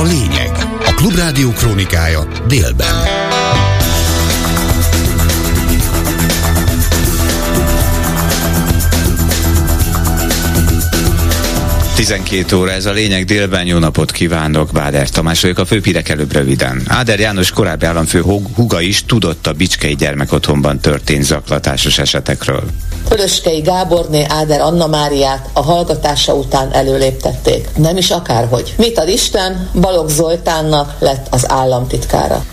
a lényeg. A Klubrádió krónikája délben. 12 óra, ez a lényeg délben. Jó napot kívánok, Báder Tamás vagyok. A főpírek előbb röviden. Áder János korábbi államfő Huga is tudott a Bicskei gyermekotthonban történt zaklatásos esetekről. Pöröskei Gáborné Áder Anna Máriát a hallgatása után előléptették. Nem is akárhogy. Mit ad Isten, Balogh Zoltánnak lett az államtitkára.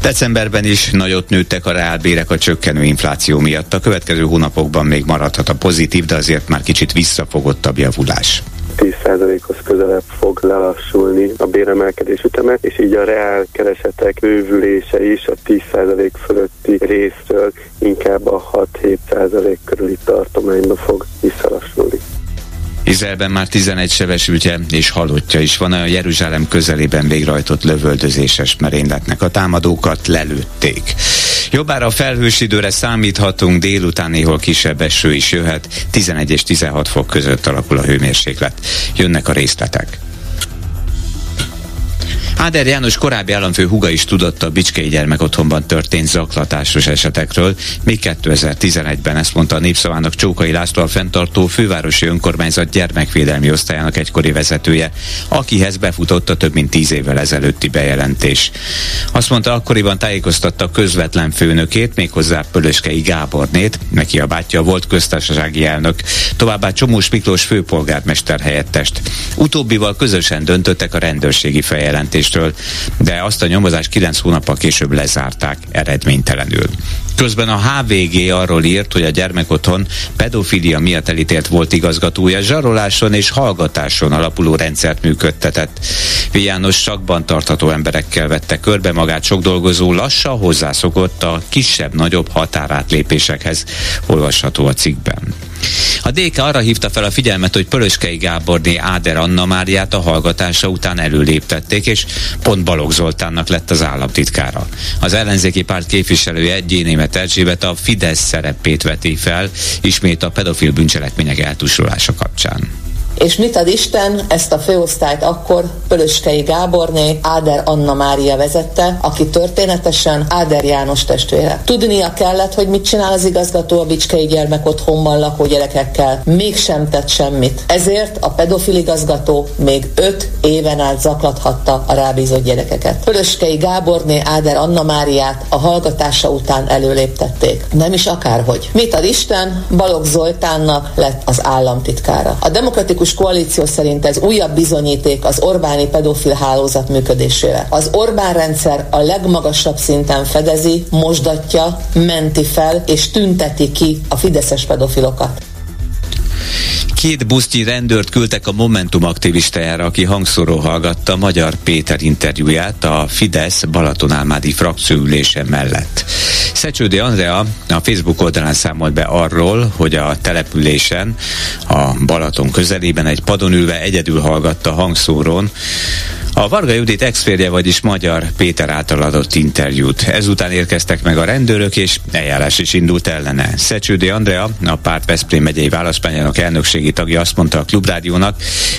Decemberben is nagyot nőttek a reálbérek a csökkenő infláció miatt. A következő hónapokban még maradhat a pozitív, de azért már kicsit visszafogottabb javulás. 10%-hoz közelebb fog lelassulni a béremelkedés üteme, és így a reál keresetek bővülése is a 10% fölötti részről inkább a 6-7% körüli tartományba fog visszalassulni. Izraelben már 11 sebesültje és halottja is van, a Jeruzsálem közelében végrehajtott lövöldözéses merényletnek a támadókat lelőtték. Jobbára a felhős időre számíthatunk, délután néhol kisebb eső is jöhet, 11 és 16 fok között alakul a hőmérséklet. Jönnek a részletek. Áder János korábbi államfő huga is tudott a Bicskei gyermekotthonban történt zaklatásos esetekről. Még 2011-ben ezt mondta a Népszavának Csókai László a fenntartó fővárosi önkormányzat gyermekvédelmi osztályának egykori vezetője, akihez befutott a több mint tíz évvel ezelőtti bejelentés. Azt mondta, akkoriban tájékoztatta közvetlen főnökét, méghozzá Pölöskei Gábornét, neki a bátyja volt köztársasági elnök, továbbá Csomós Miklós főpolgármester helyettest. Utóbbival közösen döntöttek a rendőrségi feljelentés büntetésről, de azt a nyomozást 9 hónappal később lezárták eredménytelenül. Közben a HVG arról írt, hogy a gyermekotthon pedofilia miatt elítélt volt igazgatója zsaroláson és hallgatáson alapuló rendszert működtetett. János sakban tartható emberekkel vette körbe magát sok dolgozó, lassan hozzászokott a kisebb-nagyobb határátlépésekhez, olvasható a cikkben. A DK arra hívta fel a figyelmet, hogy Pölöskei Gáborné Áder Anna Máriát a hallgatása után előléptették, és pont Balogh Zoltánnak lett az államtitkára. Az ellenzéki párt képviselője Gyénémet Erzsébet a Fidesz szerepét veti fel, ismét a pedofil bűncselekmények eltusolása kapcsán. És mit ad Isten, ezt a főosztályt akkor Pölöskei Gáborné Áder Anna Mária vezette, aki történetesen Áder János testvére. Tudnia kellett, hogy mit csinál az igazgató a Bicskei gyermek otthonban lakó gyerekekkel. Mégsem tett semmit. Ezért a pedofil igazgató még öt éven át zaklathatta a rábízott gyerekeket. Pölöskei Gáborné Áder Anna Máriát a hallgatása után előléptették. Nem is akárhogy. Mit ad Isten, Balogh Zoltánnak lett az államtitkára. A demokratikus demokratikus koalíció szerint ez újabb bizonyíték az Orbáni pedofil hálózat működésére. Az Orbán rendszer a legmagasabb szinten fedezi, mosdatja, menti fel és tünteti ki a fideszes pedofilokat. Két busztyi rendőrt küldtek a Momentum aktivistájára, aki hangszóró hallgatta Magyar Péter interjúját a Fidesz Balatonálmádi frakcióülése mellett. Szecsődi Andrea a Facebook oldalán számolt be arról, hogy a településen a Balaton közelében egy padon ülve egyedül hallgatta hangszórón a Varga Judit exférje, vagyis Magyar Péter által adott interjút. Ezután érkeztek meg a rendőrök, és eljárás is indult ellene. Szecsődi Andrea, a párt Veszprém megyei választmányának elnökségi tagja azt mondta a Klubrádiónak,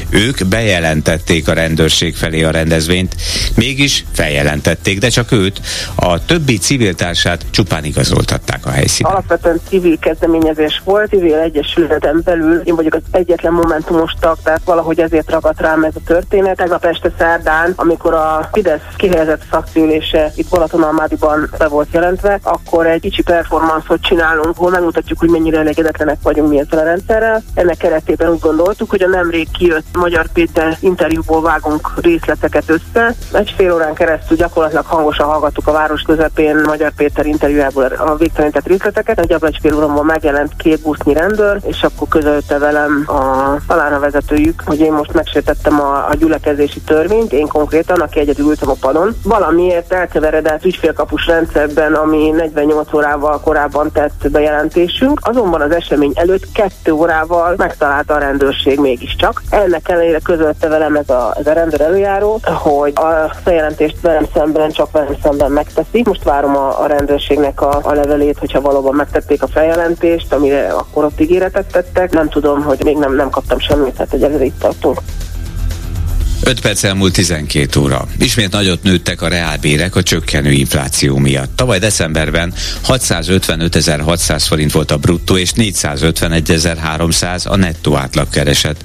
ők bejelentették a rendőrség felé a rendezvényt, mégis feljelentették, de csak őt, a többi civil társát csupán igazoltatták a helyszínen. Alapvetően civil kezdeményezés volt, civil egyesületen belül, én vagyok az egyetlen momentumos tag, tehát valahogy ezért ragadt rám ez a történet. Tegnap este szerd szerdán, amikor a Fidesz kihelyezett szakciülése itt Balatonalmádiban be volt jelentve, akkor egy kicsi performanszot csinálunk, hol megmutatjuk, hogy mennyire elégedetlenek vagyunk mi ezzel a rendszerrel. Ennek keretében úgy gondoltuk, hogy a nemrég kijött Magyar Péter interjúból vágunk részleteket össze. Egy fél órán keresztül gyakorlatilag hangosan hallgattuk a város közepén Magyar Péter interjújából a végtelenített részleteket. Egy egy fél óramban megjelent két busznyi rendőr, és akkor közölte velem a talán a vezetőjük, hogy én most megsértettem a, a gyülekezési törvényt, én konkrétan, aki egyedül ültem a padon, valamiért elkeveredett ügyfélkapus rendszerben, ami 48 órával korábban tett bejelentésünk, azonban az esemény előtt kettő órával megtalálta a rendőrség mégiscsak. Ennek ellenére közölte velem ez a, ez a rendőr előjáró, hogy a bejelentést velem szemben csak velem szemben megteszi. Most várom a, a rendőrségnek a, a levelét, hogyha valóban megtették a feljelentést, amire akkor ott ígéretet tettek. Nem tudom, hogy még nem, nem kaptam semmit, hát egyelőre itt tartunk. 5 perc elmúlt 12 óra. Ismét nagyot nőttek a reálbérek a csökkenő infláció miatt. Tavaly decemberben 655.600 forint volt a bruttó és 451.300 a nettó átlagkereset.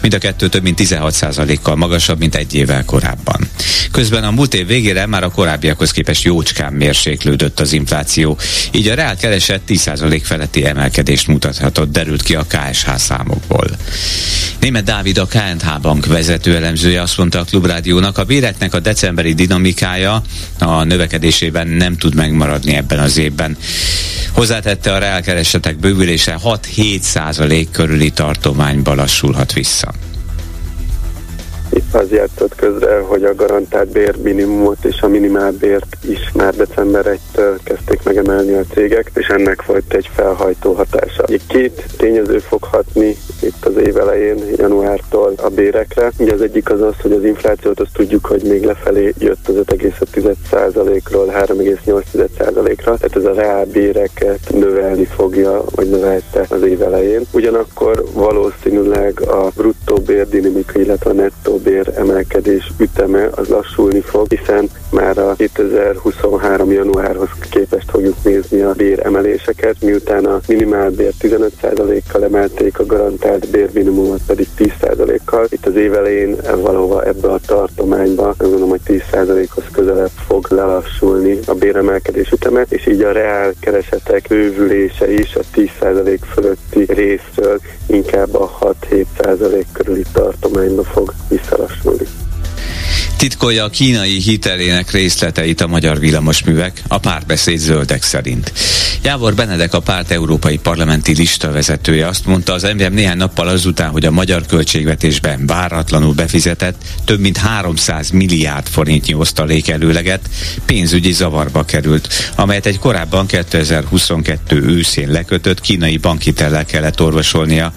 Mind a kettő több mint 16%-kal magasabb, mint egy évvel korábban. Közben a múlt év végére már a korábbiakhoz képest jócskán mérséklődött az infláció, így a reál kereset 10% feletti emelkedést mutathatott, derült ki a KSH számokból. Német Dávid a KNH Bank vezető elemzője azt mondta a Klubrádiónak, a béreknek a decemberi dinamikája a növekedésében nem tud megmaradni ebben az évben. Hozzátette a reálkeresetek bővülése 6-7 százalék körüli tartományba lassulhat vissza az játszott közre, hogy a garantált bérminimumot és a minimálbért is már december 1-től kezdték megemelni a cégek, és ennek volt egy felhajtó hatása. Két tényező fog hatni itt az év elején, januártól a bérekre. Ugye az egyik az az, hogy az inflációt azt tudjuk, hogy még lefelé jött az 5,5%-ról 3,8%-ra, tehát ez a reál béreket növelni fogja, vagy növelte az év elején. Ugyanakkor valószínűleg a bruttó bérdinamika, illetve a nettó bér emelkedés üteme az lassulni fog, hiszen már a 2023. januárhoz képest fogjuk nézni a béremeléseket, miután a minimálbér 15%-kal emelték, a garantált bérminimumot pedig 10%-kal. Itt az év elején valahova ebbe a tartományba, azt gondolom, hogy 10%-hoz közelebb fog lelassulni a béremelkedés üteme, és így a reál keresetek bővülése is a 10% fölötti részről inkább a 6-7% körüli tartományba fog visszalassulni. Titkolja a kínai hitelének részleteit a magyar villamosművek, a párbeszéd zöldek szerint. Jávor Benedek a párt európai parlamenti lista vezetője azt mondta az MVM néhány nappal azután, hogy a magyar költségvetésben váratlanul befizetett több mint 300 milliárd forintnyi osztalék előleget pénzügyi zavarba került, amelyet egy korábban 2022 őszén lekötött kínai bankhitellel kellett orvosolnia,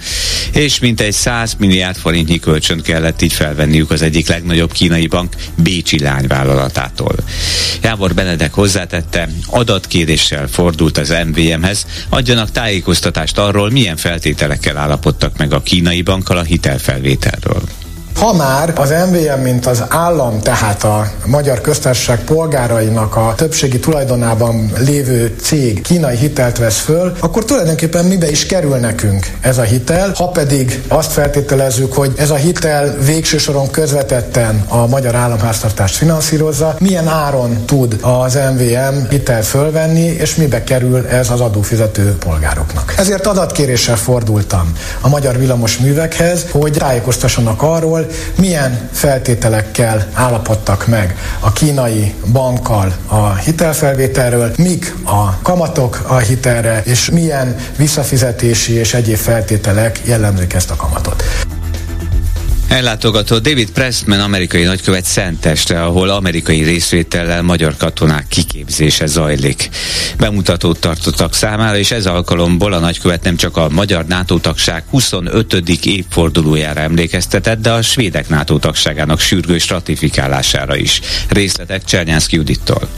és mintegy 100 milliárd forintnyi kölcsönt kellett így felvenniük az egyik legnagyobb kínai bank Bécsi lányvállalatától. Jávor Benedek hozzátette, adatkéréssel fordult az MVM-hez, adjanak tájékoztatást arról, milyen feltételekkel állapodtak meg a kínai bankkal a hitelfelvételről. Ha már az MVM, mint az állam, tehát a magyar köztársaság polgárainak a többségi tulajdonában lévő cég kínai hitelt vesz föl, akkor tulajdonképpen mibe is kerül nekünk ez a hitel, ha pedig azt feltételezzük, hogy ez a hitel végső soron közvetetten a magyar államháztartást finanszírozza, milyen áron tud az MVM hitel fölvenni, és mibe kerül ez az adófizető polgároknak. Ezért adatkéréssel fordultam a magyar villamos művekhez, hogy tájékoztassanak arról, milyen feltételekkel állapodtak meg a kínai bankkal a hitelfelvételről, mik a kamatok a hitelre, és milyen visszafizetési és egyéb feltételek jellemzik ezt a kamatot. Ellátogatott David Pressman amerikai nagykövet Szenteste, ahol amerikai részvétellel magyar katonák kiképzése zajlik. Bemutatót tartottak számára, és ez alkalomból a nagykövet nem csak a magyar NATO tagság 25. évfordulójára emlékeztetett, de a svédek NATO tagságának sürgős ratifikálására is. Részletek Csernyánszki Judittól.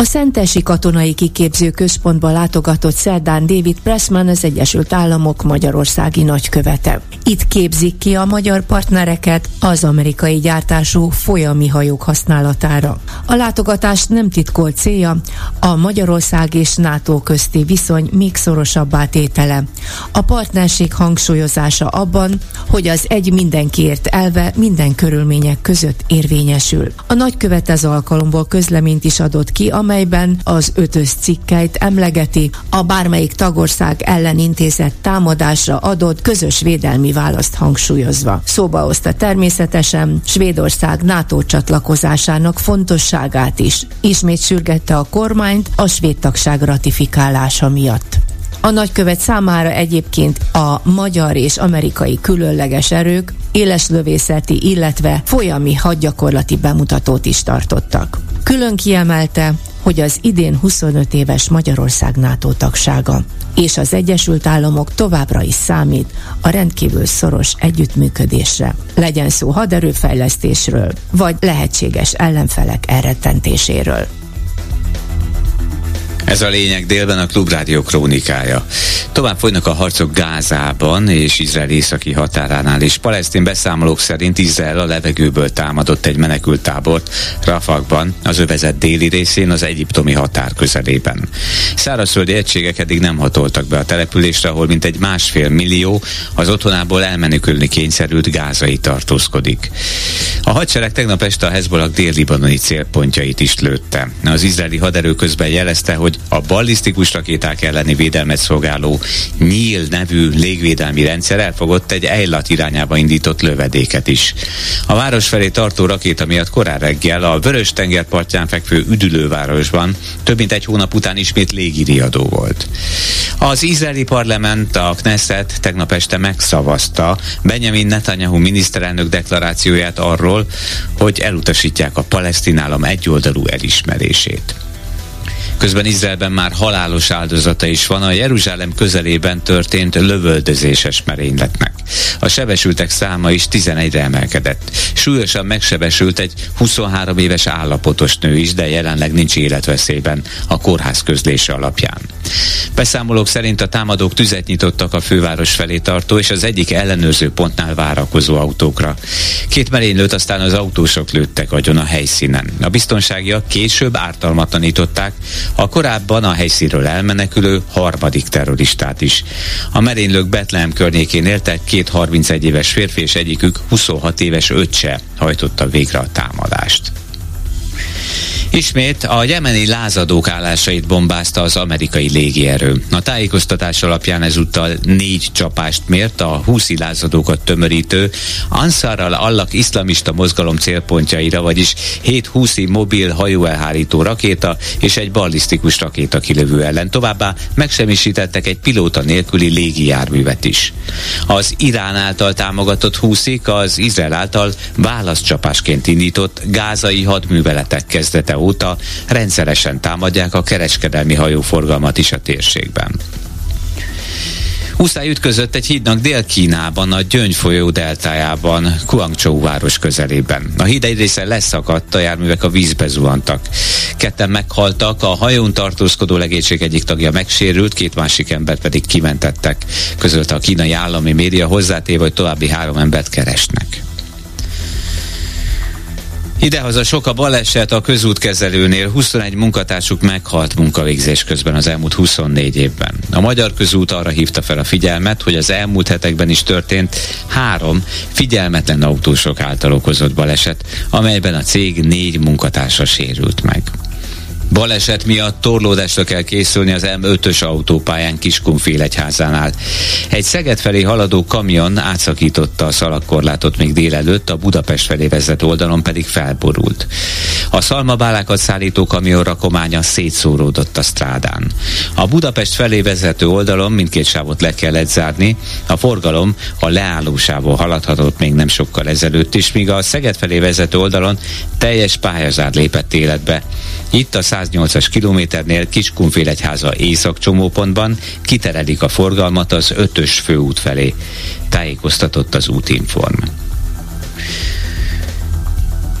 A Szentesi Katonai Kiképző Központba látogatott szerdán David Pressman az Egyesült Államok Magyarországi nagykövete. Itt képzik ki a magyar partnereket az amerikai gyártású folyami hajók használatára. A látogatás nem titkolt célja a Magyarország és NATO közti viszony még szorosabbá tétele. A partnerség hangsúlyozása abban, hogy az egy mindenkiért elve minden körülmények között érvényesül. A nagykövet ez alkalomból közleményt is adott ki, amelyben az ötös cikkeit emlegeti a bármelyik tagország ellen intézett támadásra adott közös védelmi választ hangsúlyozva. Szóba hozta természetesen Svédország NATO csatlakozásának fontosságát is. Ismét sürgette a kormányt a svéd tagság ratifikálása miatt. A nagykövet számára egyébként a magyar és amerikai különleges erők éles lövészeti, illetve folyami hadgyakorlati bemutatót is tartottak. Külön kiemelte, hogy az idén 25 éves Magyarország NATO tagsága és az Egyesült Államok továbbra is számít a rendkívül szoros együttműködésre. Legyen szó haderőfejlesztésről, vagy lehetséges ellenfelek elrettentéséről. Ez a lényeg délben a Klubrádió krónikája. Tovább folynak a harcok Gázában és Izrael északi határánál, és palesztin beszámolók szerint Izrael a levegőből támadott egy menekültábort Rafakban, az övezet déli részén, az egyiptomi határ közelében. Szárazföldi egységek eddig nem hatoltak be a településre, ahol mintegy másfél millió az otthonából elmenekülni kényszerült gázai tartózkodik. A hadsereg tegnap este a Hezbollah dél-libanoni célpontjait is lőtte. Az izraeli haderő közben jelezte, hogy a ballisztikus rakéták elleni védelmet szolgáló Nyíl nevű légvédelmi rendszer elfogott egy Eilat irányába indított lövedéket is. A város felé tartó rakéta miatt korán reggel a Vörös tenger partján fekvő üdülővárosban több mint egy hónap után ismét légiriadó volt. Az izraeli parlament, a Knesset tegnap este megszavazta Benjamin Netanyahu miniszterelnök deklarációját arról, hogy elutasítják a palesztin állam egyoldalú elismerését. Közben Izraelben már halálos áldozata is van a Jeruzsálem közelében történt lövöldözéses merényletnek. A sebesültek száma is 11-re emelkedett. Súlyosan megsebesült egy 23 éves állapotos nő is, de jelenleg nincs életveszélyben a kórház közlése alapján. Beszámolók szerint a támadók tüzet nyitottak a főváros felé tartó és az egyik ellenőrző pontnál várakozó autókra. Két merénylőt aztán az autósok lőttek agyon a helyszínen. A biztonságiak később ártalmatlanították a korábban a helyszínről elmenekülő harmadik terroristát is. A merénylők Betlehem környékén éltek, két 31 éves férfi és egyikük 26 éves öccse hajtotta végre a támadást. Ismét a jemeni lázadók állásait bombázta az amerikai légierő. A tájékoztatás alapján ezúttal négy csapást mért a húszi lázadókat tömörítő Ansar al-Allah iszlamista mozgalom célpontjaira, vagyis hét húszi mobil hajóelhárító rakéta és egy ballisztikus rakéta kilövő ellen. Továbbá megsemmisítettek egy pilóta nélküli légijárművet is. Az Irán által támogatott húszik az Izrael által válaszcsapásként indított gázai hadműveletek kezdete óta rendszeresen támadják a kereskedelmi hajóforgalmat is a térségben. Muszáj ütközött egy hídnak Dél-Kínában, a Gyöngy folyó deltájában, Guangzhou város közelében. A híd egy része leszakadt, a járművek a vízbe zuhantak. Ketten meghaltak, a hajón tartózkodó legénység egyik tagja megsérült, két másik embert pedig kimentettek. Közölte a kínai állami média hozzátéve, hogy további három embert keresnek. Idehaza sok a baleset a közútkezelőnél, 21 munkatársuk meghalt munkavégzés közben az elmúlt 24 évben. A Magyar Közút arra hívta fel a figyelmet, hogy az elmúlt hetekben is történt három figyelmetlen autósok által okozott baleset, amelyben a cég négy munkatársa sérült meg. Baleset miatt torlódásra kell készülni az M5-ös autópályán Kiskunfélegyházánál. Egy Szeged felé haladó kamion átszakította a szalagkorlátot még délelőtt, a Budapest felé vezető oldalon pedig felborult. A szalmabálákat szállító kamion rakománya szétszóródott a strádán. A Budapest felé vezető oldalon mindkét sávot le kellett zárni, a forgalom a leállósávon haladhatott még nem sokkal ezelőtt is, míg a Szeged felé vezető oldalon teljes pályázár lépett életbe. Itt a 108-as kilométernél Kiskunfélegyháza északcsomópontban kiterelik a forgalmat az 5-ös főút felé, tájékoztatott az útinform.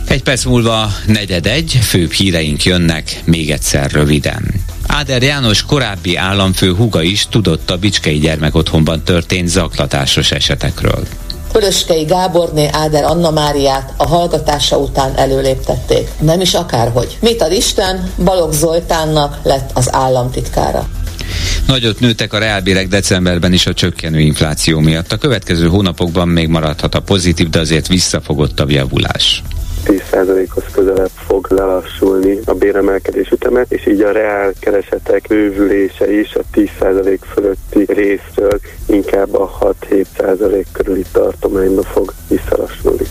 Egy perc múlva negyed egy, főbb híreink jönnek, még egyszer röviden. Áder János korábbi államfő huga is tudott a Bicskei gyermekotthonban történt zaklatásos esetekről. Pöröskei Gáborné Áder Anna Máriát a hallgatása után előléptették. Nem is akárhogy. Mit ad Isten, Balogh Zoltánnak lett az államtitkára. Nagyot nőttek a reálbérek decemberben is a csökkenő infláció miatt. A következő hónapokban még maradhat a pozitív, de azért visszafogottabb javulás. 10%-hoz közelebb fog lelassulni a béremelkedés üteme, és így a reál keresetek bővülése is a 10% fölötti részről inkább a 6-7% körüli tartományba fog visszalassulni.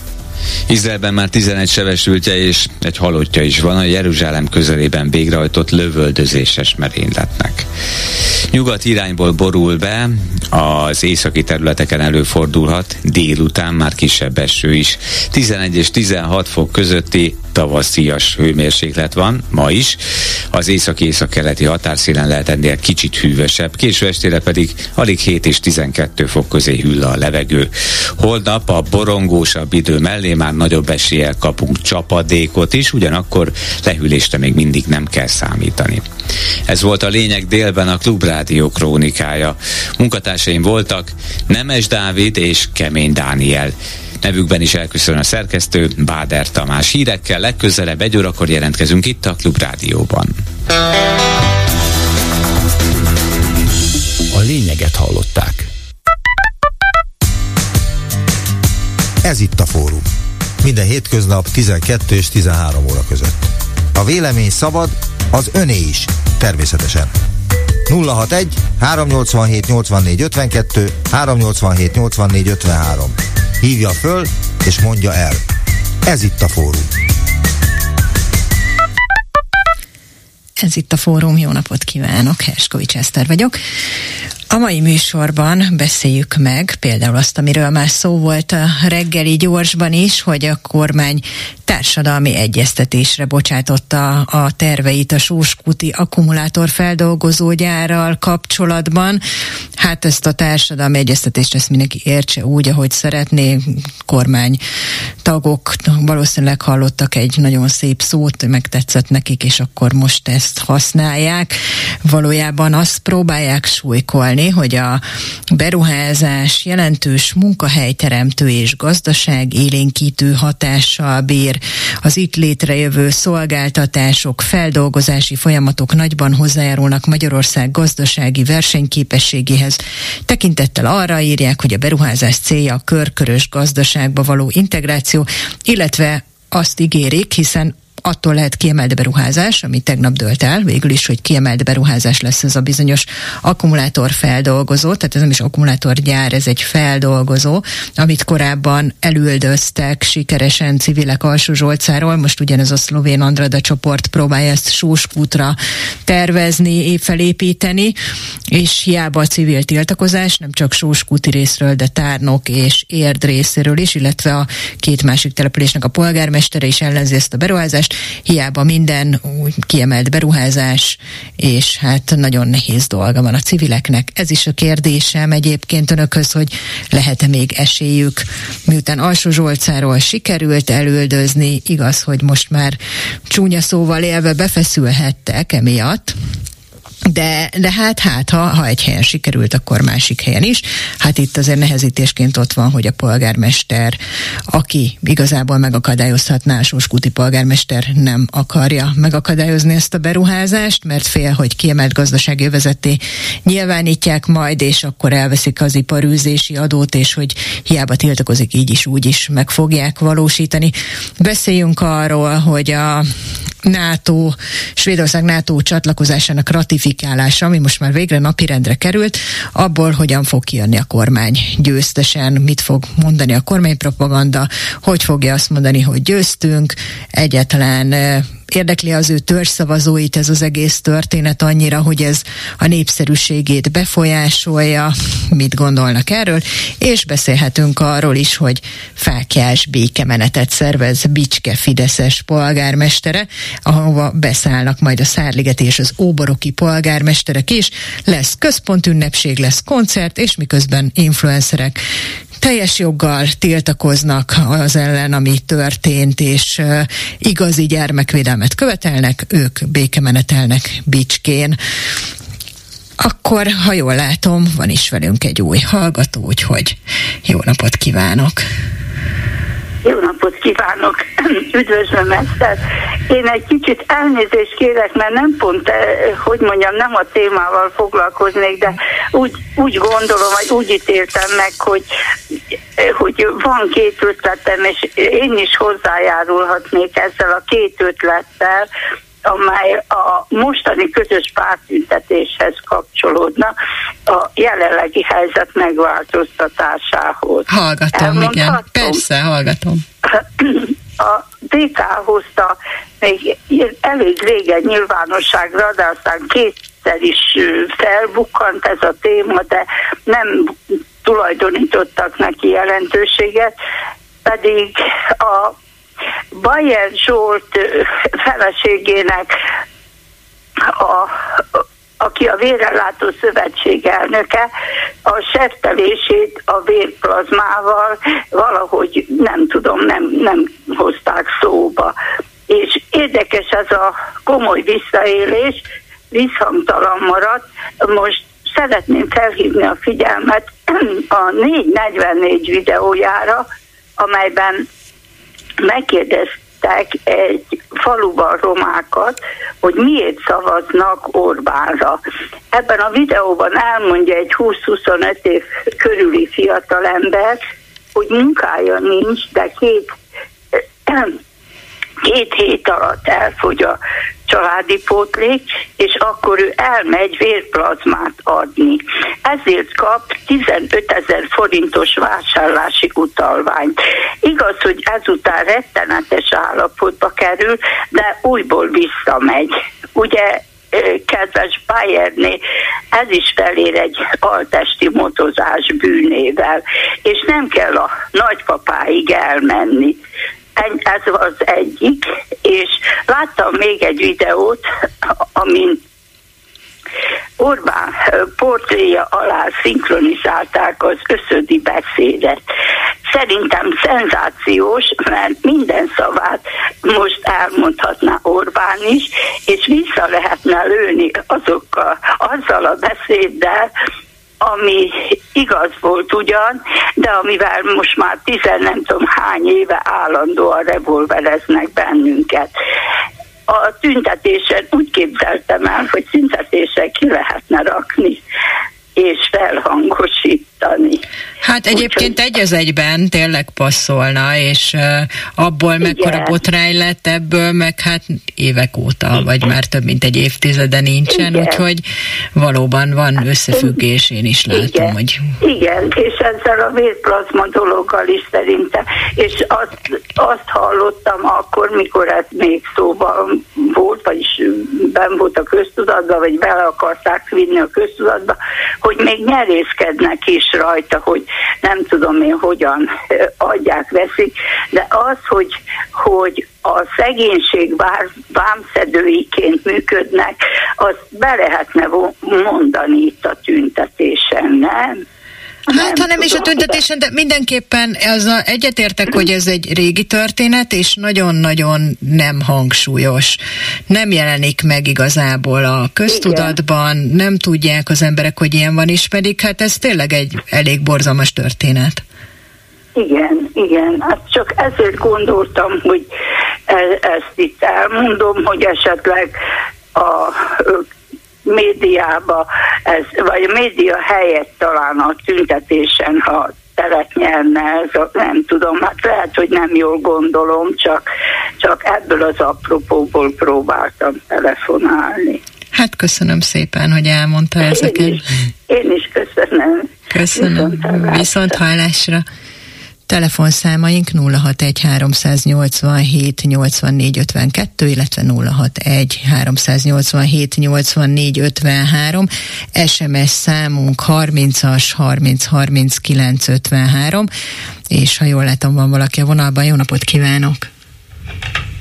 Izraelben már 11 sebesültje és egy halottja is van a Jeruzsálem közelében végrehajtott lövöldözéses merényletnek. Nyugat irányból borul be, az északi területeken előfordulhat, délután már kisebb eső is. 11 és 16 fok közötti tavaszias hőmérséklet van, ma is. Az északi-észak-keleti határszélen lehet ennél kicsit hűvösebb, késő estére pedig alig 7 és 12 fok közé hűl a levegő. Holnap a borongósabb idő mellé már nagyobb eséllyel kapunk csapadékot is, ugyanakkor lehűlésre még mindig nem kell számítani. Ez volt a lényeg délben a Klubrádió krónikája. Munkatársaim voltak Nemes Dávid és Kemény Dániel. Nevükben is elköszön a szerkesztő Báder Tamás. Hírekkel legközelebb egy órakor jelentkezünk itt a Klubrádióban. A lényeget hallották. Ez itt a fórum. Minden hétköznap 12 és 13 óra között. A vélemény szabad, az öné is, természetesen. 061 387 84 52 387 84 53. Hívja föl és mondja el. Ez itt a fórum. Ez itt a fórum, jó napot kívánok, Herskovics Eszter vagyok. A mai műsorban beszéljük meg például azt, amiről már szó volt a reggeli gyorsban is, hogy a kormány társadalmi egyeztetésre bocsátotta a terveit a Sóskuti akkumulátor feldolgozógyárral kapcsolatban. Hát ezt a társadalmi egyeztetést ezt mindenki értse úgy, ahogy szeretné. Kormány tagok valószínűleg hallottak egy nagyon szép szót, megtetszett nekik, és akkor most ezt használják. Valójában azt próbálják súlykolni, hogy a beruházás jelentős munkahelyteremtő és gazdaság élénkítő hatással bír, az itt létrejövő szolgáltatások, feldolgozási folyamatok nagyban hozzájárulnak Magyarország gazdasági versenyképességéhez. Tekintettel arra írják, hogy a beruházás célja a körkörös gazdaságba való integráció, illetve azt ígérik, hiszen attól lehet kiemelt beruházás, ami tegnap dölt el, végül is, hogy kiemelt beruházás lesz ez a bizonyos akkumulátor feldolgozó, tehát ez nem is akkumulátorgyár, ez egy feldolgozó, amit korábban elüldöztek sikeresen civilek Alsó Zsolcáról, most ugyanez a szlovén Andrada csoport próbálja ezt Sóskútra tervezni, felépíteni, és hiába a civil tiltakozás, nem csak Sóskúti részről, de Tárnok és Érd részéről is, illetve a két másik településnek a polgármestere is ellenzi ezt a beruházást, beruházást, hiába minden úgy kiemelt beruházás, és hát nagyon nehéz dolga van a civileknek. Ez is a kérdésem egyébként önökhöz, hogy lehet-e még esélyük, miután Alsó Zsolcáról sikerült elüldözni, igaz, hogy most már csúnya szóval élve befeszülhettek emiatt, de, de hát, hát ha, ha egy helyen sikerült, akkor másik helyen is. Hát itt azért nehezítésként ott van, hogy a polgármester, aki igazából megakadályozhatná, a Sóskuti polgármester nem akarja megakadályozni ezt a beruházást, mert fél, hogy kiemelt gazdasági övezeté nyilvánítják majd, és akkor elveszik az iparűzési adót, és hogy hiába tiltakozik, így is, úgy is meg fogják valósítani. Beszéljünk arról, hogy a NATO, Svédország NATO csatlakozásának ratifikálása, ami most már végre napirendre került, abból hogyan fog kijönni a kormány győztesen, mit fog mondani a kormánypropaganda, hogy fogja azt mondani, hogy győztünk, egyetlen érdekli az ő törzszavazóit ez az egész történet annyira, hogy ez a népszerűségét befolyásolja, mit gondolnak erről, és beszélhetünk arról is, hogy fákjás békemenetet szervez Bicske Fideszes polgármestere, ahova beszállnak majd a Szárligeti és az Óboroki polgármesterek is, lesz központünnepség, lesz koncert, és miközben influencerek teljes joggal tiltakoznak az ellen, ami történt, és igazi gyermekvédelmet követelnek, ők békemenetelnek Bicskén. Akkor, ha jól látom, van is velünk egy új hallgató, úgyhogy jó napot kívánok! Kívánok! Üdvözlöm Eszter! Én egy kicsit elnézést kérek, mert nem pont, eh, hogy mondjam, nem a témával foglalkoznék, de úgy, úgy gondolom, vagy úgy ítéltem meg, hogy, eh, hogy van két ötletem, és én is hozzájárulhatnék ezzel a két ötlettel, amely a mostani közös pártüntetéshez kapcsolódna a jelenlegi helyzet megváltoztatásához. Hallgatom, igen. Persze, hallgatom. A DK hozta még elég régen nyilvánosságra, de aztán kétszer is felbukkant ez a téma, de nem tulajdonítottak neki jelentőséget, pedig a Bajer Zsolt feleségének a aki a Vérrelátó Szövetség elnöke, a sertelését a vérplazmával valahogy nem tudom, nem, nem hozták szóba. És érdekes ez a komoly visszaélés, visszhangtalan maradt. Most szeretném felhívni a figyelmet a 444 videójára, amelyben megkérdezték egy faluban romákat, hogy miért szavaznak Orbánra. Ebben a videóban elmondja egy 20-25 év körüli fiatalember, hogy munkája nincs, de két két hét alatt elfogy a családi pótlék, és akkor ő elmegy vérplazmát adni. Ezért kap 15 ezer forintos vásárlási utalványt. Igaz, hogy ezután rettenetes állapotba kerül, de újból visszamegy. Ugye kedves Bayerné, ez is felér egy altesti motozás bűnével, és nem kell a nagypapáig elmenni ez az egyik, és láttam még egy videót, amin Orbán portréja alá szinkronizálták az összödi beszédet. Szerintem szenzációs, mert minden szavát most elmondhatná Orbán is, és vissza lehetne lőni azokkal, azzal a beszéddel, ami igaz volt ugyan, de amivel most már tizen nem tudom hány éve állandóan revolvereznek bennünket. A tüntetésen úgy képzeltem el, hogy tüntetésen ki lehetne rakni és felhangosítani. Hát egyébként Úgyhogy... egy az egyben tényleg passzolna, és abból Igen. mekkora botrány lett ebből, meg hát évek óta, vagy már több mint egy évtizede nincsen, Igen. úgyhogy valóban van összefüggés, én is látom, Igen. hogy... Igen, és ezzel a vérplazma dologgal is szerintem, és azt, azt hallottam akkor, mikor ez még szóban volt, vagyis ben volt a köztudatba, vagy bele akarták vinni a köztudatba, hogy még nyerészkednek is rajta, hogy nem tudom én hogyan adják, veszik, de az, hogy, hogy a szegénység vámszedőiként működnek, azt be lehetne mondani itt a tüntetésen, nem? Hát, ha nem is a tüntetésen, de mindenképpen az a, egyetértek, hogy ez egy régi történet, és nagyon-nagyon nem hangsúlyos. Nem jelenik meg igazából a köztudatban, Igen. nem tudják az emberek, hogy ilyen van, is pedig hát ez tényleg egy elég borzalmas történet. Igen, igen, hát csak ezért gondoltam, hogy e- ezt itt elmondom, hogy esetleg a médiába, ez, vagy a média helyett talán a tüntetésen, ha teret nyerne, ez a, nem tudom, hát lehet, hogy nem jól gondolom, csak, csak ebből az apropóból próbáltam telefonálni. Hát köszönöm szépen, hogy elmondta ezeket. Én is, én is köszönöm. Köszönöm. Viszont hallásra. Viszont hallásra. Telefonszámaink 061 387 84 52, illetve 061 387 84 53, SMS számunk 30-as 30 39 53, és ha jól látom, van valaki a vonalban, jó napot kívánok!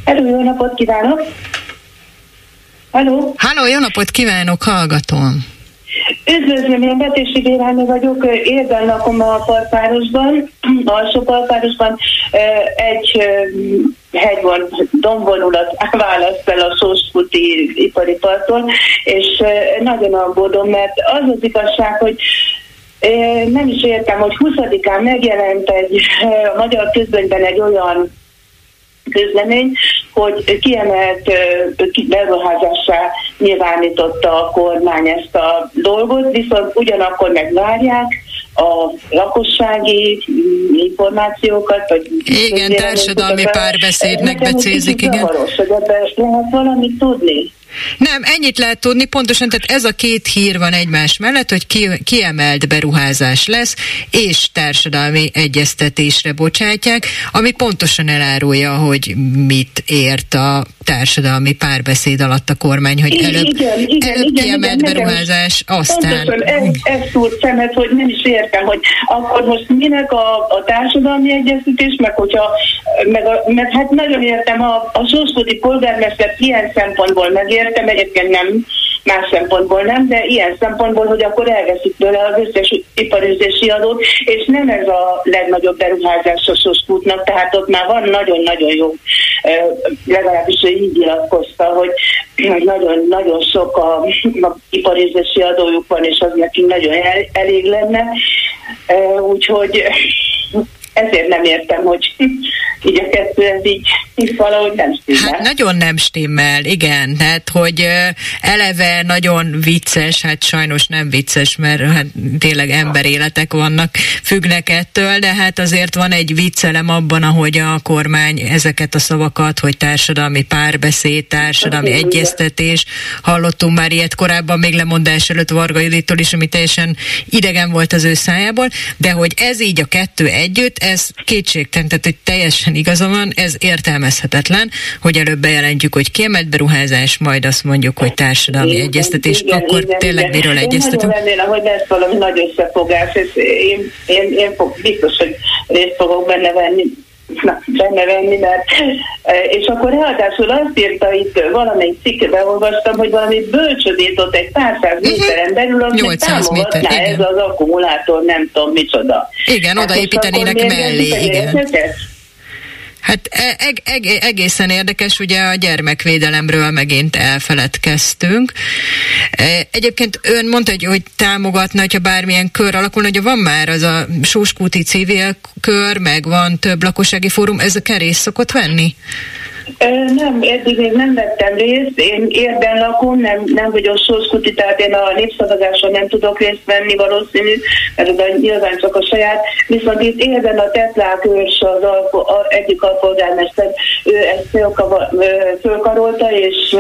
Hello, jó napot kívánok! Halló! Halló, jó napot kívánok, hallgatom! Üdvözlöm, én Betési Bérányi vagyok, érden lakom a partvárosban, alsó partvárosban. Egy hegyvon, domvonulat választ fel a Sósputi ipari parton, és nagyon aggódom, mert az az igazság, hogy nem is értem, hogy 20-án megjelent egy a magyar közben egy olyan közlemény, hogy kiemelt beruházásra nyilvánította a kormány ezt a dolgot, viszont ugyanakkor megvárják a lakossági információkat, vagy igen, társadalmi párbeszédnek becézik, igen. Zavaros, hogy ebben lehet valamit tudni. Nem, ennyit lehet tudni, pontosan, tehát ez a két hír van egymás mellett, hogy ki, kiemelt beruházás lesz, és társadalmi egyeztetésre bocsátják, ami pontosan elárulja, hogy mit ért a társadalmi párbeszéd alatt a kormány, hogy előbb, igen, igen, előbb igen, kiemelt igen, beruházás, aztán... Pontosan, ez, ez szúrt szemet, hogy nem is értem, hogy akkor most minek a, a társadalmi egyeztetés, meg hogyha, meg, a, meg hát nagyon értem, a, a Sószkodi polgármester ilyen szempontból megértem, egyébként nem, más szempontból nem, de ilyen szempontból, hogy akkor elveszik tőle az összes iparüzési adót, és nem ez a legnagyobb beruházás a Soskútnak, tehát ott már van nagyon-nagyon jó, legalábbis ő így nyilatkozta, hogy nagyon-nagyon sok a, a iparüzési adójuk van, és az nekünk nagyon el, elég lenne, úgyhogy ezért nem értem, hogy így a kettő ez így, így valahogy nem stimmel. Hát nagyon nem stimmel, igen, hát hogy eleve nagyon vicces, hát sajnos nem vicces, mert hát tényleg emberéletek vannak, függnek ettől, de hát azért van egy viccelem abban, ahogy a kormány ezeket a szavakat, hogy társadalmi párbeszéd, társadalmi egyeztetés, hallottunk már ilyet korábban, még lemondás előtt Varga Juditól is, ami teljesen idegen volt az ő szájából, de hogy ez így a kettő együtt, ez kétségtelen, tehát hogy teljesen igaza van, ez értelmezhetetlen, hogy előbb bejelentjük, hogy kiemelt beruházás, majd azt mondjuk, hogy társadalmi igen, egyeztetés, igen, akkor igen, tényleg igen. miről egyeztetünk? Én remélem, hogy lesz valami nagy összefogás, és én, én, én fog, biztos, hogy részt fogok benne venni, na, benne venni, mert és akkor ráadásul azt írta itt valamelyik cikkbe olvastam, hogy valami bölcsödét ott egy pár száz uh-huh. méteren belül, az támogatná méter, ez az akkumulátor, nem tudom micsoda. Igen, hát odaépítenének mellé, igen. Hát e, eg, eg, egészen érdekes, ugye a gyermekvédelemről megint elfeledkeztünk. E, egyébként ön mondta, hogy, hogy támogatna, hogyha bármilyen kör alakulna, hogy van már az a Sóskúti civil kör, meg van több lakossági fórum, ez a kerész szokott venni? Nem, eddig még nem vettem részt. Én érden lakom, nem, nem vagyok sorskuti, tehát én a népszavazáson nem tudok részt venni valószínű, mert oda nyilván csak a saját. Viszont itt érden a Tetlák őrs az alko, a, egyik alpolgármester, ő ezt fölkarolta, és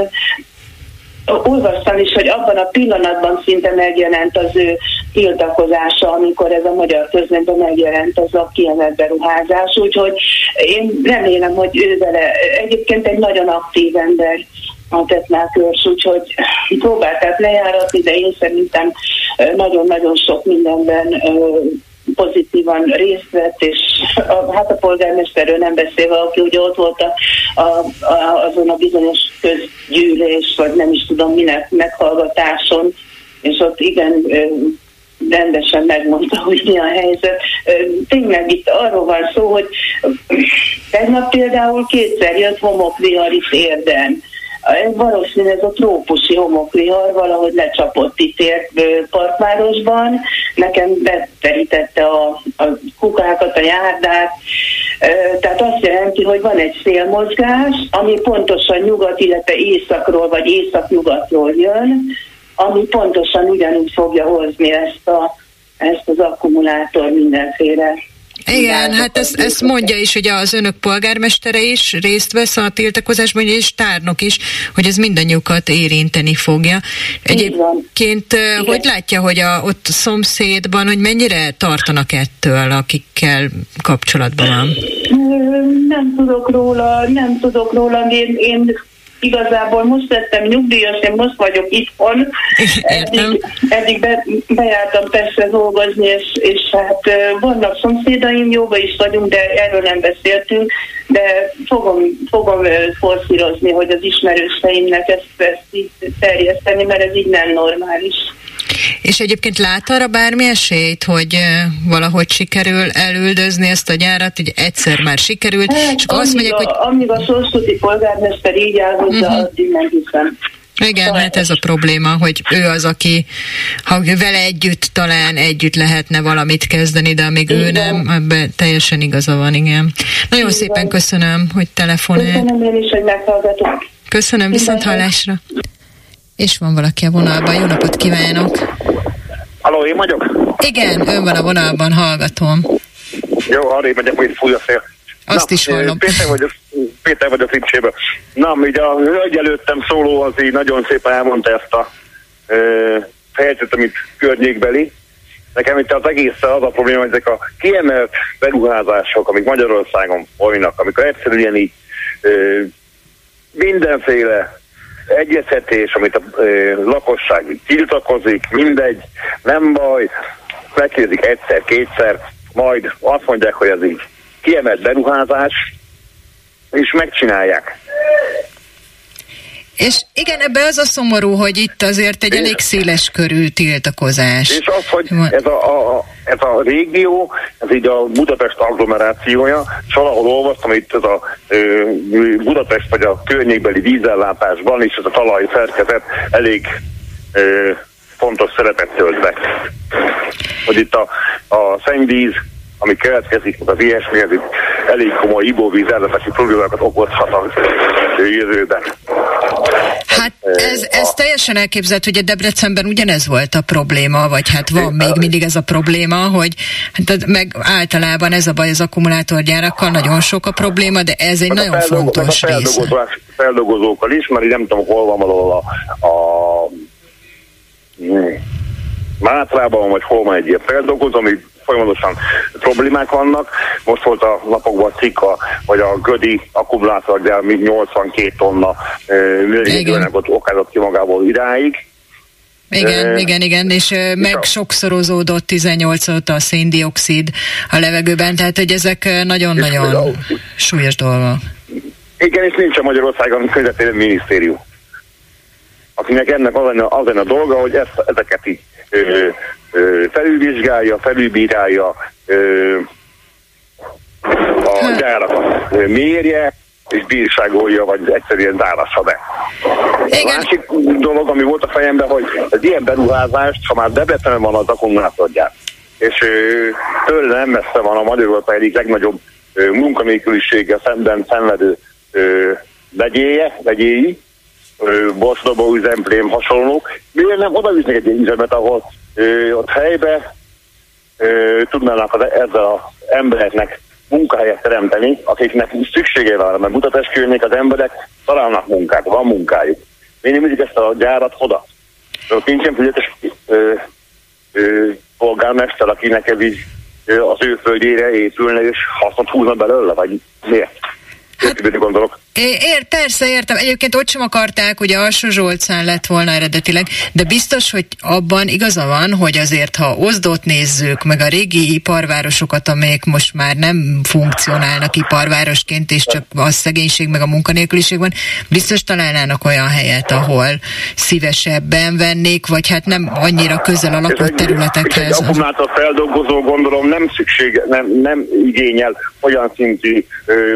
olvastam is, hogy abban a pillanatban szinte megjelent az ő tiltakozása, amikor ez a magyar közlemben megjelent az a kiemelt beruházás, úgyhogy én remélem, hogy ő vele egyébként egy nagyon aktív ember a Tetnákörs, úgyhogy próbálták lejáratni, de én szerintem nagyon-nagyon sok mindenben pozitívan részt vett, és a, hát a polgármesterről nem beszélve, aki ugye ott volt a, a, a, azon a bizonyos közgyűlés, vagy nem is tudom minek meghallgatáson, és ott igen rendesen megmondta, hogy mi a helyzet. Tényleg itt arról van szó, hogy tegnap például kétszer jött homokvihar is érden valószínűleg ez a trópusi homokrihar valahogy lecsapott itt ért Parkvárosban, nekem beterítette a, a kukákat, a járdát, tehát azt jelenti, hogy van egy szélmozgás, ami pontosan nyugat, illetve északról vagy északnyugatról jön, ami pontosan ugyanúgy fogja hozni ezt, a, ezt az akkumulátor mindenféle igen, hát ezt, ezt mondja is, hogy az önök polgármestere is részt vesz a tiltakozásban, és tárnok is, hogy ez mindannyiukat érinteni fogja. Egyébként hogy látja, hogy a, ott szomszédban, hogy mennyire tartanak ettől, akikkel kapcsolatban van? Nem tudok róla, nem tudok róla, én, én igazából most lettem nyugdíjas, én most vagyok itthon. Eddig, eddig be, bejártam persze dolgozni, és, és hát vannak szomszédaim, jóba is vagyunk, de erről nem beszéltünk, de fogom, fogom forszírozni, hogy az ismerőseimnek ezt, ezt így terjeszteni, mert ez így nem normális. És egyébként lát arra bármi esélyt, hogy valahogy sikerül elüldözni ezt a gyárat, hogy egyszer már sikerült, hát, és azt mondják, hogy... Amíg a szószuti polgármester így áll hozzá, uh-huh. addig nem hiszem. Igen, Sajnos. hát ez a probléma, hogy ő az, aki, ha vele együtt talán együtt lehetne valamit kezdeni, de amíg igen. ő nem, ebben teljesen igaza van, igen. Nagyon igen. szépen köszönöm, hogy telefonál. Köszönöm én is, hogy meghallgatok. Köszönöm, viszont hallásra. És van valaki a vonalban. Jó napot kívánok! Halló, én vagyok? Igen, ön van a vonalban, hallgatom. Jó, arra megyek, hogy fúj a szél. Azt Na, is hallom. Péter vagyok, Péter vagy a Fricséből. Na, így a hölgy előttem szóló az így nagyon szépen elmondta ezt a ö, helyzetet, amit környékbeli. Nekem itt az egészen az a probléma, hogy ezek a kiemelt beruházások, amik Magyarországon folynak, amikor egyszerűen így ö, mindenféle egyeztetés, amit a lakosság tiltakozik, mindegy, nem baj, megkérdezik egyszer, kétszer, majd azt mondják, hogy ez így kiemelt beruházás, és megcsinálják. És igen, ebbe az a szomorú, hogy itt azért egy elég széles körű tiltakozás. És az, hogy ez a, a, ez a régió, ez így a Budapest agglomerációja, és valahol olvastam, itt ez a ö, Budapest vagy a környékbeli vízellátásban is ez a talaj szerkezet elég ö, fontos szerepet tölt be. Hogy itt a, a szennyvíz, ami keletkezik, az ilyesmi, ez elég komoly ivóvíz ellátási problémákat okozhat a jövőben. Hát ez, ez teljesen elképzelhető, hogy a Debrecenben ugyanez volt a probléma, vagy hát van még mindig ez a probléma, hogy hát meg általában ez a baj az akkumulátorgyárakkal, nagyon sok a probléma, de ez egy Meg nagyon feldolgo- fontos meg a része. feldolgozókkal is, mert nem tudom, hol van valahol a, a hmm, Mátrában, vagy hol van egy ilyen feldolgozó, ami folyamatosan problémák vannak. Most volt a napokban a cikk, a, hogy a Gödi akkumulátorgyár még 82 tonna műanyaganyagot okázott ki magából iráig. Igen, Ö, igen, igen, és meg sokszorozódott 18 óta a széndiokszid a levegőben, tehát hogy ezek nagyon-nagyon súlyos dolgok. Igen, és nincs a Magyarországon közvetlenül minisztérium, akinek ennek az lenne, az lenne a dolga, hogy ezt, ezeket így ö, felülvizsgálja, felülbírálja, a gyárakat mérje, és bírságolja, vagy egyszerűen zárassa be. A másik dolog, ami volt a fejemben, hogy az ilyen beruházást, ha már Debrecenben van az akkumulátorgyár, és tőle nem messze van a Magyarország egyik legnagyobb munkanélküliséggel szemben szenvedő vegyéje, vegyéi, borsodobó üzemplém hasonlók. Miért nem oda visznek egy ilyen üzemet, ahol ö, ott helybe ö, tudnának az, ezzel az embereknek munkahelyet teremteni, akiknek szüksége van, mert Budapest környék az emberek találnak munkát, van munkájuk. Miért nem ezt a gyárat oda? Nincsen fizetes polgármester, akinek ez így az ő földjére épülne, és hasznot húzna belőle, vagy miért? Hát, gondolok. Ér, persze, értem. Egyébként ott sem akarták, ugye Alsó Zsolcán lett volna eredetileg, de biztos, hogy abban igaza van, hogy azért, ha Ozdót nézzük, meg a régi iparvárosokat, amelyek most már nem funkcionálnak iparvárosként, és csak a szegénység meg a munkanélküliség van, biztos találnának olyan helyet, ahol szívesebben vennék, vagy hát nem annyira közel a lakott És egy területekhez. akkumulátor feldolgozó gondolom nem szükség, nem, nem igényel olyan szintű,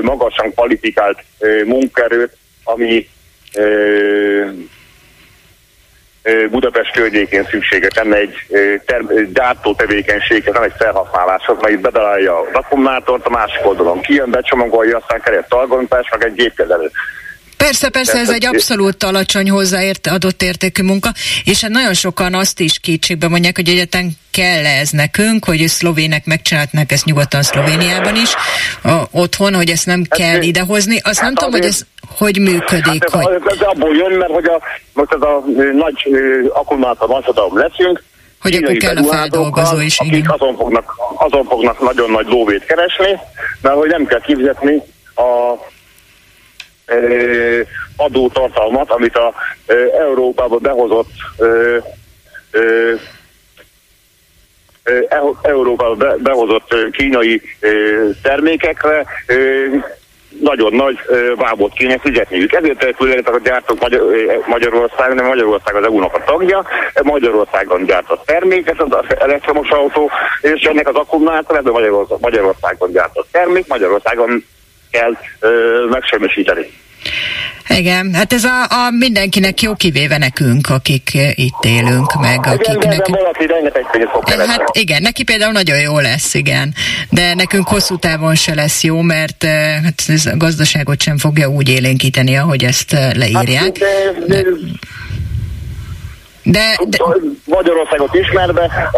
magasan kvalifikált munkaerőt, ami ö, ö, Budapest környékén szükséges lenne egy ö, ter- gyártó tevékenységhez, nem egy felhasználáshoz, mert itt bedalálja az akkumulátort, a másik oldalon kijön, becsomagolja, aztán keres targontás, meg egy gépkezelő. Persze, persze, ez egy abszolút alacsony hozzáért adott értékű munka, és hát nagyon sokan azt is kétségbe mondják, hogy egyetlen kell ez nekünk, hogy szlovének megcsinálhatnak ezt nyugodtan Szlovéniában is, a, otthon, hogy ezt nem kell idehozni. Azt nem tudom, hogy ez hogy működik. Hát hogy... ez, abból jön, mert hogy a, most ez a nagy akkumulátor maszadalom leszünk, Hogy akkor kell a feldolgozó is, akik igen. azon fognak, azon fognak nagyon nagy lóvét keresni, mert hogy nem kell kifizetni a adótartalmat, amit a Európába behozott Eu- Európába be, behozott kínai termékekre nagyon nagy ö, vábot kéne fizetniük. Ezért települnek a gyártók Magyarországon, nem Magyarország az EU-nak a tagja, Magyarországon gyártott termék, ez az elektromos autó, és ennek az akkumulátor, ez a Magyarország, Magyarországon gyártott termék, Magyarországon kell megsemmisíteni. Igen, hát ez a, a mindenkinek jó, kivéve nekünk, akik itt élünk, meg de akiknek... Hát igen, neki például nagyon jó lesz, igen. De nekünk hosszú távon se lesz jó, mert hát ez a gazdaságot sem fogja úgy élénkíteni, ahogy ezt leírják. Hát, de, de, de, de... Magyarországot ismerve,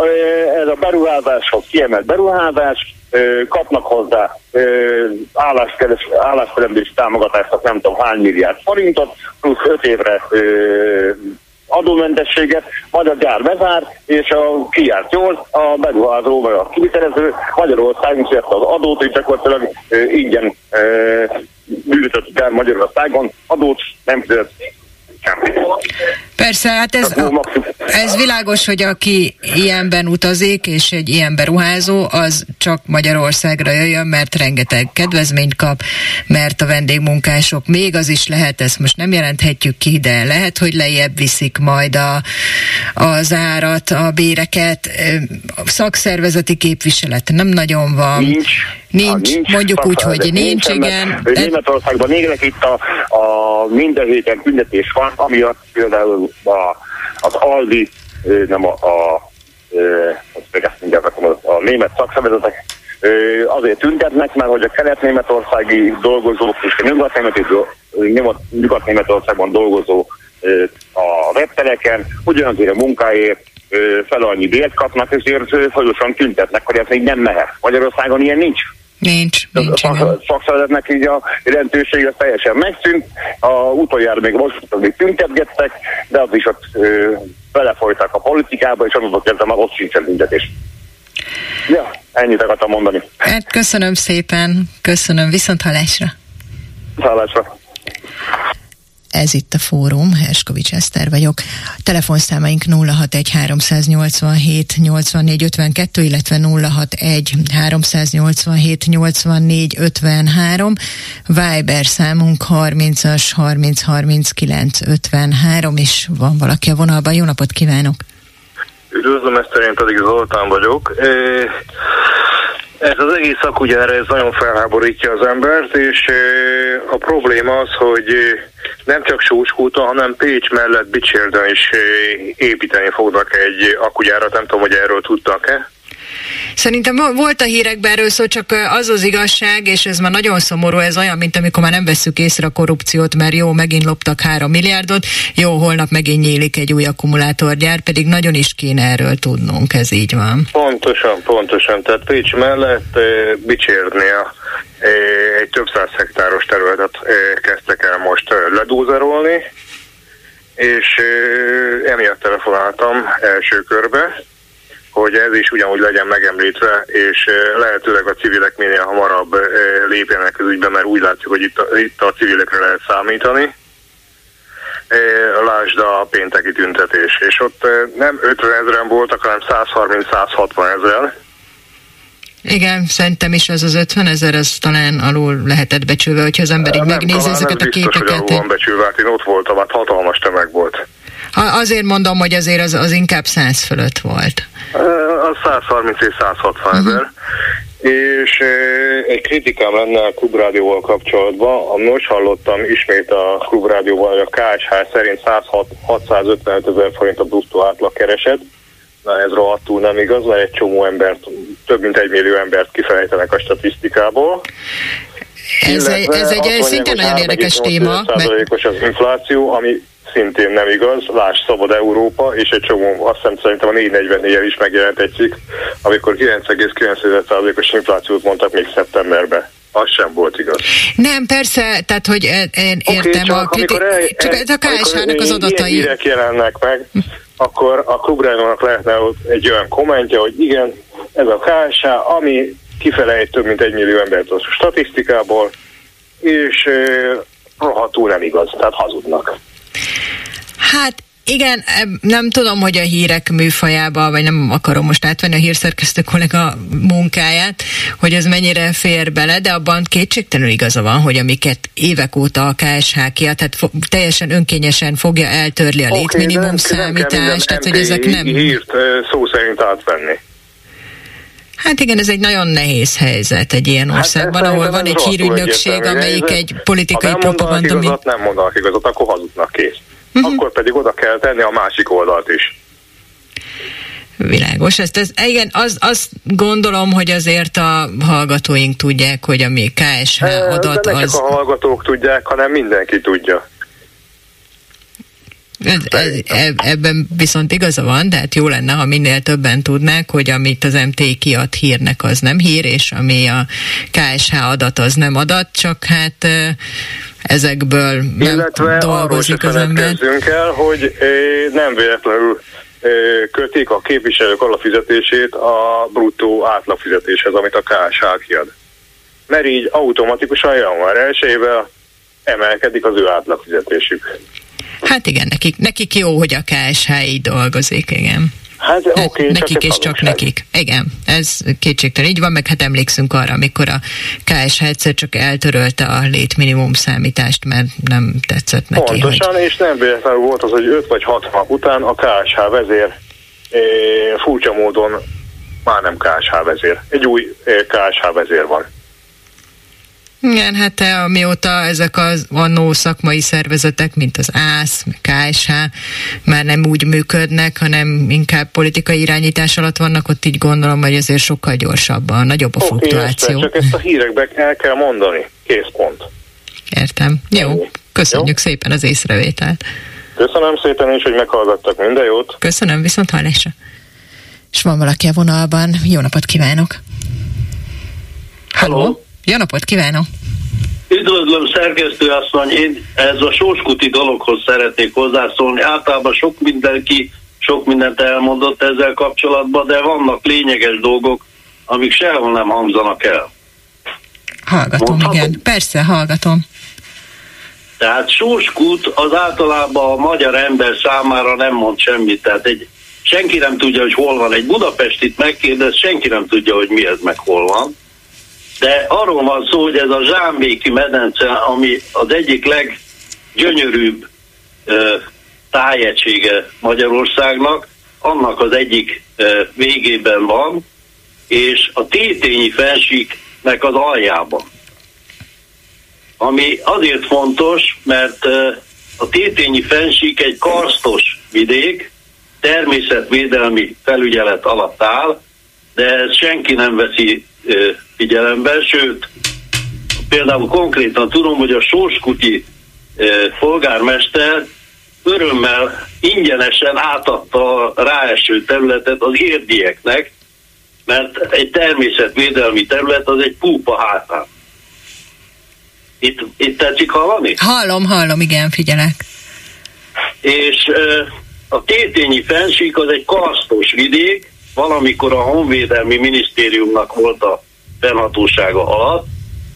ez a beruházáshoz kiemelt beruházás, kapnak hozzá állásteremlési támogatásnak nem tudom hány milliárd forintot, plusz 5 évre adómentességet, majd a gyár bezár, és a kiárt jól, a beruházó vagy a kivitelező Magyarország is ezt az adót, és gyakorlatilag ingyen működött el Magyarországon, adót nem fizet Persze, hát ez, a, ez világos, hogy aki ilyenben utazik, és egy ilyen beruházó, az csak Magyarországra jöjjön, mert rengeteg kedvezményt kap, mert a vendégmunkások még az is lehet, ezt most nem jelenthetjük ki, de lehet, hogy lejjebb viszik majd a, az árat, a béreket. A szakszervezeti képviselet nem nagyon van. Nincs. Nincs, nincs mondjuk úgy, hogy nincs, igen. Németországban négrek itt a, a minden héten küldetés van, amiatt például a, az Aldi, nem a, a, a, a német szakszervezetek azért tüntetnek, mert hogy a kelet-németországi dolgozók és a nyugat-németországban dolgozó a reptereken ugyanazért a munkáért fel annyi bért kapnak, ezért folyamatosan tüntetnek, hogy ez még nem mehet. Magyarországon ilyen nincs. Nincs, nincs. A szakszervezetnek így a jelentősége teljesen megszűnt. A utoljára még most még tüntetgettek, de az is ott ö, belefolytak a politikába, és onnantól kezdve már ott sincsen tüntetés. Ja, ennyit akartam mondani. Hát köszönöm szépen, köszönöm, viszont hallásra. Hallásra. Ez itt a fórum, Herskovics Eszter vagyok. Telefonszámaink 061 387 84 52, illetve 061 387 84 53. Viber számunk 30-as 30 39 53, és van valaki a vonalban. Jó napot kívánok! Üdvözlöm, Eszter, én pedig Zoltán vagyok. Ez az egész szakügyára ez nagyon felháborítja az embert, és a probléma az, hogy nem csak Sóskúton, hanem Pécs mellett Bicsérden is építeni fognak egy akugyárat, nem tudom, hogy erről tudtak-e. Szerintem volt a hírekben erről szó, csak az az igazság, és ez már nagyon szomorú, ez olyan, mint amikor már nem veszük észre a korrupciót, mert jó, megint loptak három milliárdot, jó, holnap megint nyílik egy új akkumulátorgyár, pedig nagyon is kéne erről tudnunk, ez így van. Pontosan, pontosan. Tehát Pécs mellett Bicsérnél egy több száz hektáros területet kezdtek el most ledúzerolni, és emiatt telefonáltam első körbe, hogy ez is ugyanúgy legyen megemlítve, és lehetőleg a civilek minél hamarabb lépjenek az ügybe, mert úgy látjuk, hogy itt a, itt a civilekre lehet számítani. Lásd a pénteki tüntetés, és ott nem 50 ezeren voltak, hanem 130-160 ezeren. Igen, szerintem is az az 50 ezer, az talán alul lehetett becsülve, hogyha az ember így megnézi ezeket a képeket. Nem biztos, van becsülve, hát én ott voltam, hát hatalmas tömeg volt. Azért mondom, hogy azért az, az inkább 100 fölött volt. Az 130 és 160 ezer. Uh-huh. És egy kritikám lenne a klubrádióval kapcsolatban. Ami most hallottam ismét a klubrádióval, hogy a KSH szerint 655 ezer forint a bruttó átlag kereset. Na ez rohadtul nem igaz, mert egy csomó embert, több mint egy millió embert kifejtenek a statisztikából. Ez egy, ez egy szintén nagyon érdekes téma. Mert... az infláció, ami szintén nem igaz. Láss Szabad Európa, és egy csomó, azt hiszem szerintem a 444 is megjelent egy cikk, amikor 9,9%-os inflációt mondtak még szeptemberben az sem volt igaz. Nem, persze, tehát, hogy én értem okay, a kriti... El, csak ez a KSH-nak az adatai. hírek jelennek meg, akkor a klubrádiónak lehetne egy olyan kommentje, hogy igen, ez a KSH, ami kifelejt több mint egy millió embert a statisztikából, és rohadtul nem igaz, tehát hazudnak. Hát igen, nem tudom, hogy a hírek műfajába, vagy nem akarom most átvenni a hírszerkesztő kollega munkáját, hogy ez mennyire fér bele, de abban kétségtelenül igaza van, hogy amiket évek óta a KSH kiad, tehát fo- teljesen önkényesen fogja eltörli a okay, létminimum számítást, tehát hogy ezek nem... hírt szó szerint átvenni. Hát igen, ez egy nagyon nehéz helyzet egy ilyen hát országban, hát ahol van egy hírügynökség, amelyik egy politikai propaganda... Ha nem mondanak igazat, akkor hazudnak kész uh-huh. akkor pedig oda kell tenni a másik oldalt is. Világos. Ezt, ez, igen, az, azt gondolom, hogy azért a hallgatóink tudják, hogy a mi KSH adat De nem az... csak a hallgatók tudják, hanem mindenki tudja. Ebben viszont igaza van, tehát jó lenne, ha minél többen tudnák, hogy amit az MT kiad hírnek, az nem hír, és ami a KSH adat, az nem adat, csak hát ezekből nem Illetve dolgozik az ember. el, hogy nem véletlenül kötik a képviselők alapfizetését a bruttó átlagfizetéshez, amit a KSH kiad. Mert így automatikusan január 1 emelkedik az ő átlagfizetésük. Hát igen, nekik, nekik jó, hogy a KSH így dolgozik, igen. Hát, hát okay, nekik és csak nekik. Igen, ez kétségtelen így van, meg hát emlékszünk arra, amikor a KSH egyszer csak eltörölte a létminimum számítást, mert nem tetszett neki. Pontosan, hogy... és nem véletlenül volt az, hogy 5 vagy 6 nap után a KSH vezér e, furcsa módon már nem KSH vezér. Egy új KSH vezér van. Igen, hát amióta ezek az annó szakmai szervezetek, mint az ÁSZ, KSH már nem úgy működnek, hanem inkább politikai irányítás alatt vannak, ott így gondolom, hogy azért sokkal gyorsabban, nagyobb a okay, fluktuáció. csak ezt a hírekbe el kell mondani. Kész pont. Értem. Jó, köszönjük Jó. szépen az észrevételt. Köszönöm szépen is, hogy meghallgattak. Minden jót. Köszönöm, viszont hallásra. És van valaki a vonalban. Jó napot kívánok! Halló! Jó napot kívánok! Üdvözlöm szerkesztő asszony, én ez a sóskuti dologhoz szeretnék hozzászólni. Általában sok mindenki sok mindent elmondott ezzel kapcsolatban, de vannak lényeges dolgok, amik sehol nem hangzanak el. Hallgatom, Mondhatom? igen. Persze, hallgatom. Tehát sóskút az általában a magyar ember számára nem mond semmit. Tehát egy, senki nem tudja, hogy hol van. Egy Budapestit megkérdez, senki nem tudja, hogy mi ez meg hol van de arról van szó, hogy ez a Zsámbéki medence, ami az egyik leggyönyörűbb ö, tájegysége Magyarországnak, annak az egyik ö, végében van, és a tétényi fensíknek az aljában. Ami azért fontos, mert ö, a tétényi fensík egy karsztos vidék, természetvédelmi felügyelet alatt áll, de ezt senki nem veszi figyelembe, sőt, például konkrétan tudom, hogy a Sorskuti polgármester örömmel ingyenesen átadta a ráeső területet az érdieknek, mert egy természetvédelmi terület az egy púpa hátán. Itt, itt tetszik hallani? Hallom, hallom, igen, figyelek. És a tétényi fensík az egy karsztos vidék, valamikor a Honvédelmi Minisztériumnak volt a fennhatósága alatt,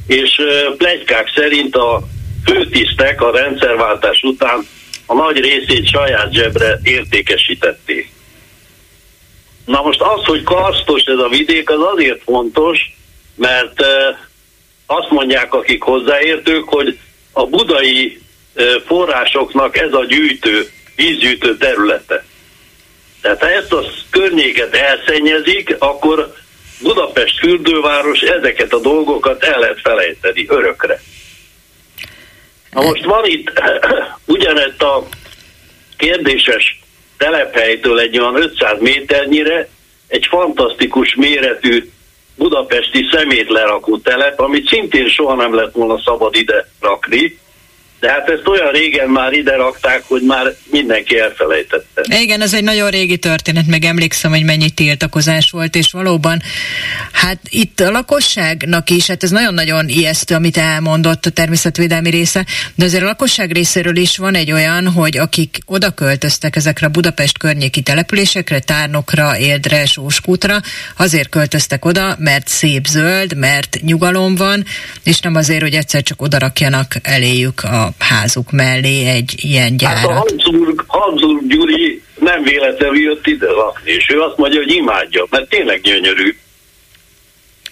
és plegykák szerint a főtisztek a rendszerváltás után a nagy részét saját zsebre értékesítették. Na most az, hogy karsztos ez a vidék, az azért fontos, mert azt mondják, akik hozzáértők, hogy a budai forrásoknak ez a gyűjtő, vízgyűjtő területe. Tehát ha ezt a környéket elszennyezik, akkor Budapest fürdőváros ezeket a dolgokat el lehet felejteni örökre. Na most van itt ugyanett a kérdéses telephelytől egy olyan 500 méternyire egy fantasztikus méretű budapesti szemétlerakó telep, amit szintén soha nem lett volna szabad ide rakni, de hát ezt olyan régen már ide rakták, hogy már mindenki elfelejtette. Igen, ez egy nagyon régi történet, meg emlékszem, hogy mennyi tiltakozás volt, és valóban, hát itt a lakosságnak is, hát ez nagyon-nagyon ijesztő, amit elmondott a természetvédelmi része, de azért a lakosság részéről is van egy olyan, hogy akik oda költöztek ezekre a Budapest környéki településekre, Tárnokra, Érdre, Sóskútra, azért költöztek oda, mert szép zöld, mert nyugalom van, és nem azért, hogy egyszer csak odarakjanak eléjük a házuk mellé egy ilyen gyárat. Hát a Habsburg, Habsburg Gyuri nem véletlenül jött ide lakni, és ő azt mondja, hogy imádja, mert tényleg gyönyörű.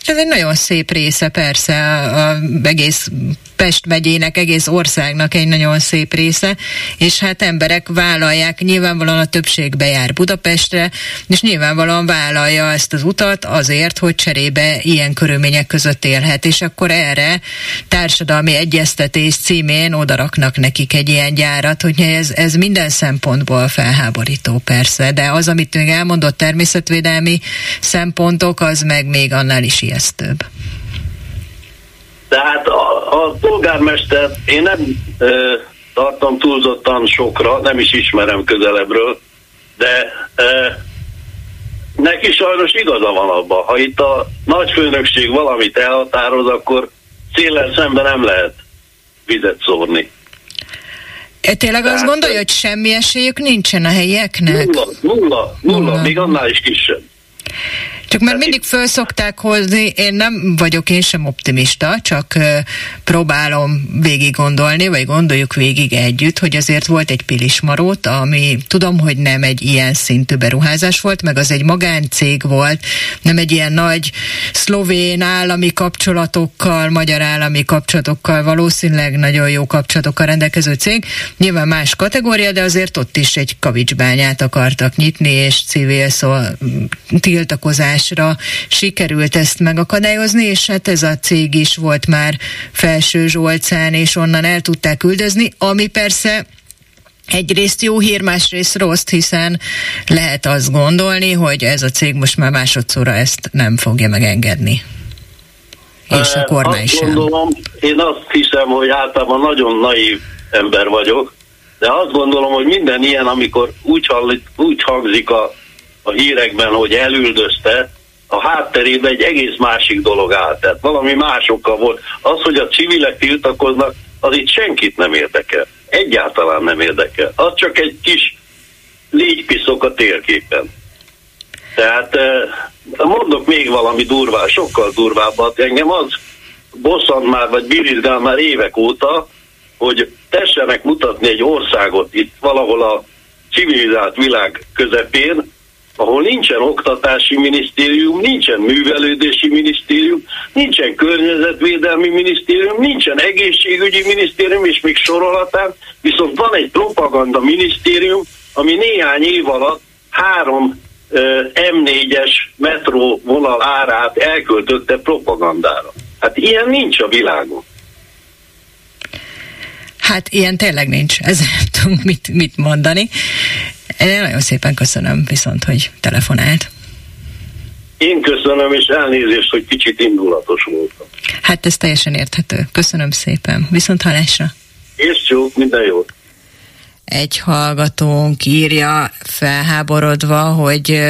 Ez egy nagyon szép része persze a, a egész Pest megyének, egész országnak egy nagyon szép része, és hát emberek vállalják, nyilvánvalóan a többség bejár Budapestre, és nyilvánvalóan vállalja ezt az utat azért, hogy cserébe ilyen körülmények között élhet, és akkor erre társadalmi egyeztetés címén odaraknak nekik egy ilyen gyárat, hogy ez, ez minden szempontból felháborító persze, de az, amit még elmondott természetvédelmi szempontok, az meg még annál is ijesztőbb. Tehát a, a polgármester, én nem ö, tartom túlzottan sokra, nem is ismerem közelebbről, de e, neki sajnos igaza van abban. Ha itt a nagyfőnökség valamit elhatároz, akkor széllel szemben nem lehet vizet szórni. E, tényleg azt gondolja, hogy semmi esélyük nincsen a helyieknek? Nulla, nulla, nulla, nulla. még annál is kisebb. Csak mert mindig föl szokták hozni, én nem vagyok én sem optimista, csak próbálom végig gondolni, vagy gondoljuk végig együtt, hogy azért volt egy pilismarót, ami tudom, hogy nem egy ilyen szintű beruházás volt, meg az egy magáncég volt, nem egy ilyen nagy szlovén állami kapcsolatokkal, magyar állami kapcsolatokkal, valószínűleg nagyon jó kapcsolatokkal rendelkező cég. Nyilván más kategória, de azért ott is egy kavicsbányát akartak nyitni, és civil szó, tiltakozás megoldásra sikerült ezt megakadályozni, és hát ez a cég is volt már felső Zsolcán, és onnan el tudták üldözni, ami persze Egyrészt jó hír, másrészt rossz, hiszen lehet azt gondolni, hogy ez a cég most már másodszorra ezt nem fogja megengedni. És a kormány azt sem. Gondolom, én azt hiszem, hogy általában nagyon naív ember vagyok, de azt gondolom, hogy minden ilyen, amikor úgy, hall, úgy hangzik a, a hírekben, hogy elüldözte, a hátterében egy egész másik dolog áll. Tehát valami másokkal volt. Az, hogy a civilek tiltakoznak, az itt senkit nem érdekel. Egyáltalán nem érdekel. Az csak egy kis légypiszok a térképen. Tehát eh, mondok még valami durvá, sokkal durvábbat. Engem az bosszant már, vagy birizgál már évek óta, hogy tessenek mutatni egy országot itt valahol a civilizált világ közepén, ahol nincsen oktatási minisztérium, nincsen művelődési minisztérium, nincsen környezetvédelmi minisztérium, nincsen egészségügyi minisztérium, és még sorolhatán, viszont van egy propaganda minisztérium, ami néhány év alatt három M4-es metró vonal árát elköltötte propagandára. Hát ilyen nincs a világon. Hát ilyen tényleg nincs, ezzel nem tudunk mit, mit mondani. Én nagyon szépen köszönöm viszont, hogy telefonált. Én köszönöm, és elnézést, hogy kicsit indulatos voltam. Hát ez teljesen érthető. Köszönöm szépen. Viszont hallásra. És csók, minden jót. Egy hallgatónk írja felháborodva, hogy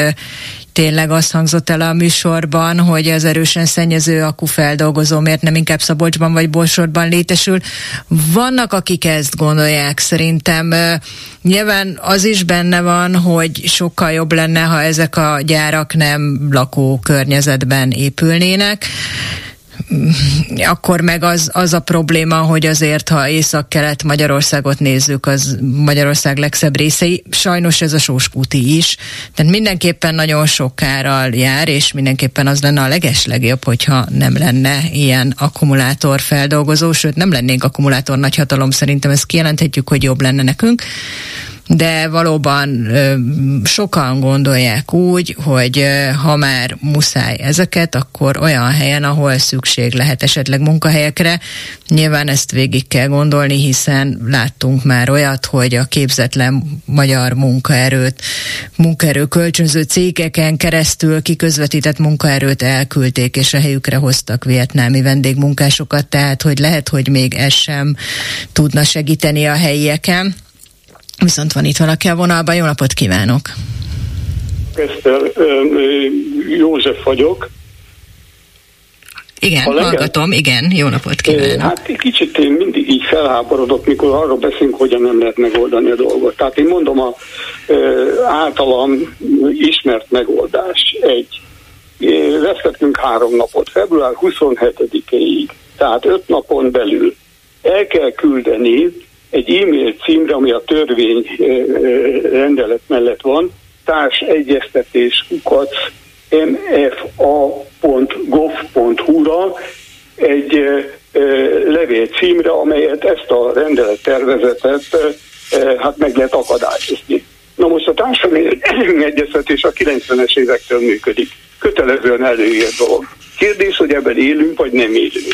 tényleg azt hangzott el a műsorban, hogy az erősen szennyező akkufeldolgozó miért nem inkább Szabolcsban vagy Borsorban létesül. Vannak, akik ezt gondolják, szerintem nyilván az is benne van, hogy sokkal jobb lenne, ha ezek a gyárak nem lakó környezetben épülnének akkor meg az, az a probléma, hogy azért, ha észak-kelet Magyarországot nézzük, az Magyarország legszebb részei, sajnos ez a sóskúti is. Tehát mindenképpen nagyon sok kárral jár, és mindenképpen az lenne a legeslegjobb, hogyha nem lenne ilyen akkumulátor feldolgozó, sőt nem lennénk akkumulátor nagyhatalom, szerintem ezt kijelenthetjük, hogy jobb lenne nekünk de valóban sokan gondolják úgy, hogy ha már muszáj ezeket, akkor olyan helyen, ahol szükség lehet esetleg munkahelyekre, nyilván ezt végig kell gondolni, hiszen láttunk már olyat, hogy a képzetlen magyar munkaerőt, munkaerő kölcsönző cégeken keresztül kiközvetített munkaerőt elküldték, és a helyükre hoztak vietnámi vendégmunkásokat, tehát hogy lehet, hogy még ez sem tudna segíteni a helyieken. Viszont van itt valaki a vonalban, jó napot kívánok! Eszter, József vagyok. Igen, Hallengem? hallgatom, igen, jó napot kívánok. Hát kicsit én mindig így felháborodok, mikor arról beszélünk, hogyan nem lehet megoldani a dolgot. Tehát én mondom a általam ismert megoldás. Egy, vesztettünk három napot, február 27-ig, tehát öt napon belül el kell küldeni egy e-mail címre, ami a törvény rendelet mellett van, társegyeztetés kukac mfa.gov.hu-ra egy levél címre, amelyet ezt a rendelet tervezetet hát meg lehet akadályozni. Na most a társadalmi egyeztetés a 90-es évektől működik. Kötelezően előírt dolog. Kérdés, hogy ebben élünk, vagy nem élünk.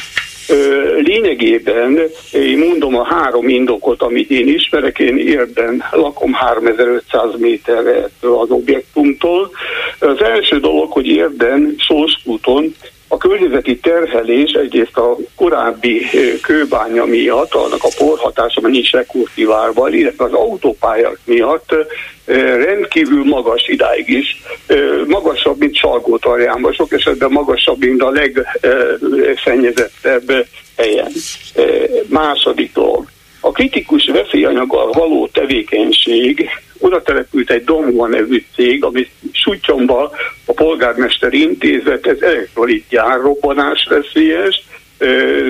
Lényegében én mondom a három indokot, amit én ismerek, én érden lakom 3500 méterre az objektumtól. Az első dolog, hogy érden Szószkúton a környezeti terhelés egyrészt a korábbi kőbánya miatt, annak a porhatása, mert nincs rekultiválva, illetve az autópályák miatt rendkívül magas idáig is, magasabb, mint Salgótarjánban, sok esetben magasabb, mint a legszennyezettebb helyen. Második dolog. A kritikus veszélyanyaggal való tevékenység oda települt egy Domva nevű cég, ami Sutyomba a polgármester intézet, ez elektrolit gyár, robbanás veszélyes,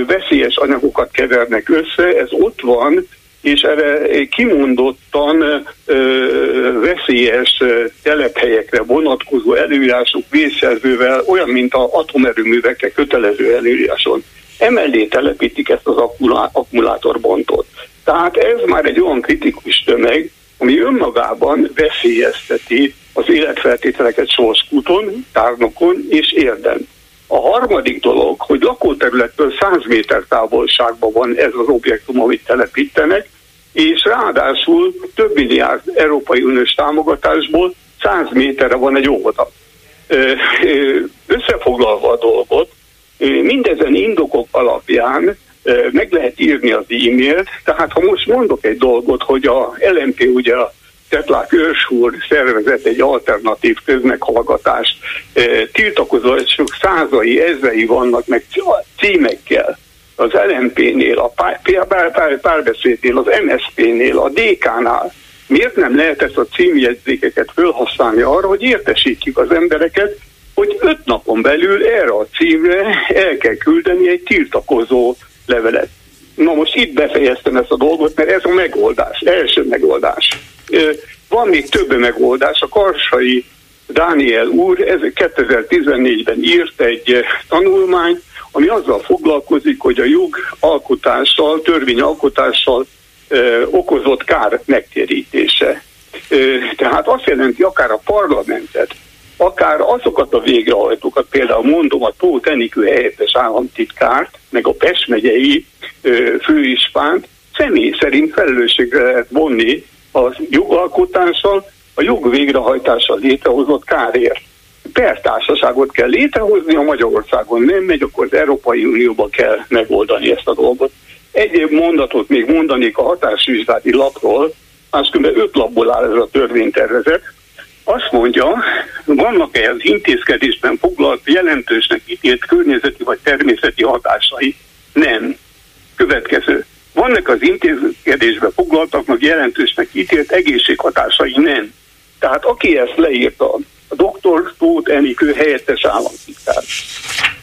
veszélyes anyagokat kevernek össze, ez ott van, és erre kimondottan ö, veszélyes telephelyekre vonatkozó előírások vészjelzővel, olyan, mint a atomerőművekre kötelező előíráson. Emellé telepítik ezt az akkumulátorbontot. Tehát ez már egy olyan kritikus tömeg, ami önmagában veszélyezteti az életfeltételeket sorskúton, tárnokon és érden. A harmadik dolog, hogy lakóterülettől 100 méter távolságban van ez az objektum, amit telepítenek, és ráadásul több milliárd Európai Uniós támogatásból 100 méterre van egy óvoda. Összefoglalva a dolgot, mindezen indokok alapján meg lehet írni az e-mailt, tehát ha most mondok egy dolgot, hogy a LMP ugye a Tetlák Őrsúr szervezett egy alternatív közmeghallgatást, tiltakozások százai, ezrei vannak, meg címekkel az LMP-nél, a párbeszédnél, az MSZP-nél, a DK-nál. Miért nem lehet ezt a címjegyzékeket felhasználni arra, hogy értesítjük az embereket, hogy öt napon belül erre a címre el kell küldeni egy tiltakozó levelet. Na most itt befejeztem ezt a dolgot, mert ez a megoldás, első megoldás. Van még több megoldás. A Karsai Dániel úr 2014-ben írt egy tanulmányt, ami azzal foglalkozik, hogy a jogalkotással, törvényalkotással ö, okozott kár megtérítése. Tehát azt jelenti, akár a parlamentet, akár azokat a végrehajtókat, például mondom a Tóth Enikő helyettes államtitkárt, meg a Pest megyei főispánt személy szerint felelősségre lehet vonni az jogalkotással, a jog végrehajtással létrehozott kárért. Pertársaságot kell létrehozni, a Magyarországon nem megy, akkor az Európai Unióban kell megoldani ezt a dolgot. Egyéb mondatot még mondanék a hatásvizsgálati lapról, máskülönben öt lapból áll ez a törvénytervezet, azt mondja, vannak-e az intézkedésben foglalt jelentősnek ítélt környezeti vagy természeti hatásai? Nem. Következő. Vannak az intézkedésben foglaltaknak jelentősnek ítélt egészséghatásai? Nem. Tehát aki ezt leírta, a doktor Tóth Enikő helyettes államtitkár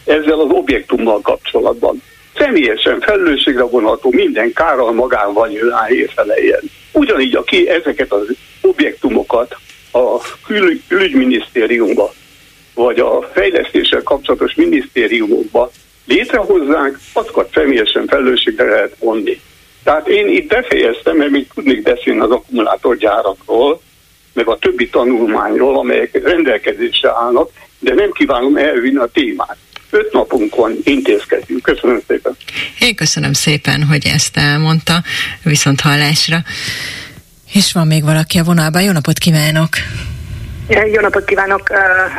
ezzel az objektummal kapcsolatban. Személyesen felelősségre vonható minden kárral magával jön feleljen. Ugyanígy, aki ezeket az objektumokat a kül- külügyminisztériumba, vagy a fejlesztéssel kapcsolatos minisztériumokba létrehozzák, azokat személyesen felelősségre lehet vonni. Tehát én itt befejeztem, mert még tudnék beszélni az akkumulátorgyárakról, meg a többi tanulmányról, amelyek rendelkezésre állnak, de nem kívánom elvinni a témát. Öt napunkon intézkedjünk. Köszönöm szépen. Én köszönöm szépen, hogy ezt elmondta. Viszont hallásra. És van még valaki a vonalban. Jó napot kívánok! Jó napot kívánok!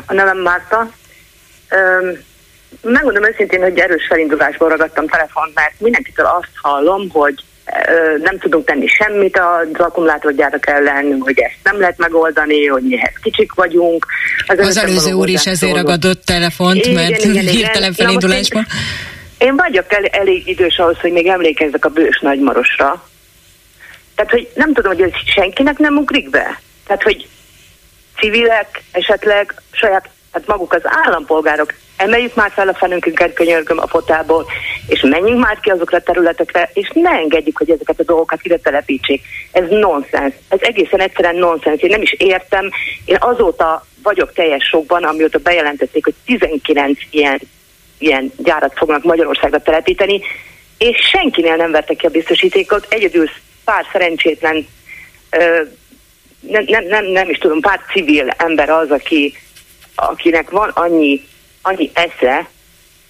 A nevem Márta. Megmondom őszintén, hogy erős felindulásból ragadtam telefont, mert mindenkitől azt hallom, hogy nem tudunk tenni semmit az akkumulátorgyárak ellen, hogy ezt nem lehet megoldani, hogy mi kicsik vagyunk. Az, az előző úr is ezért ragadott telefont, igen, mert igen, hirtelen felindulásban. Én, én vagyok el, elég idős ahhoz, hogy még emlékezzek a bős nagymarosra, tehát, hogy nem tudom, hogy ez senkinek nem ugrik be. Tehát, hogy civilek esetleg saját, hát maguk az állampolgárok, emeljük már fel a fenünket, könyörgöm a fotából, és menjünk már ki azokra a területekre, és ne engedjük, hogy ezeket a dolgokat ide telepítsék. Ez nonsens. Ez egészen egyszerűen nonsens. Én nem is értem. Én azóta vagyok teljes sokban, amióta bejelentették, hogy 19 ilyen, ilyen gyárat fognak Magyarországra telepíteni, és senkinél nem vertek ki a biztosítékot, egyedül pár szerencsétlen, nem, nem, nem, nem is tudom, pár civil ember az, aki, akinek van annyi, annyi esze,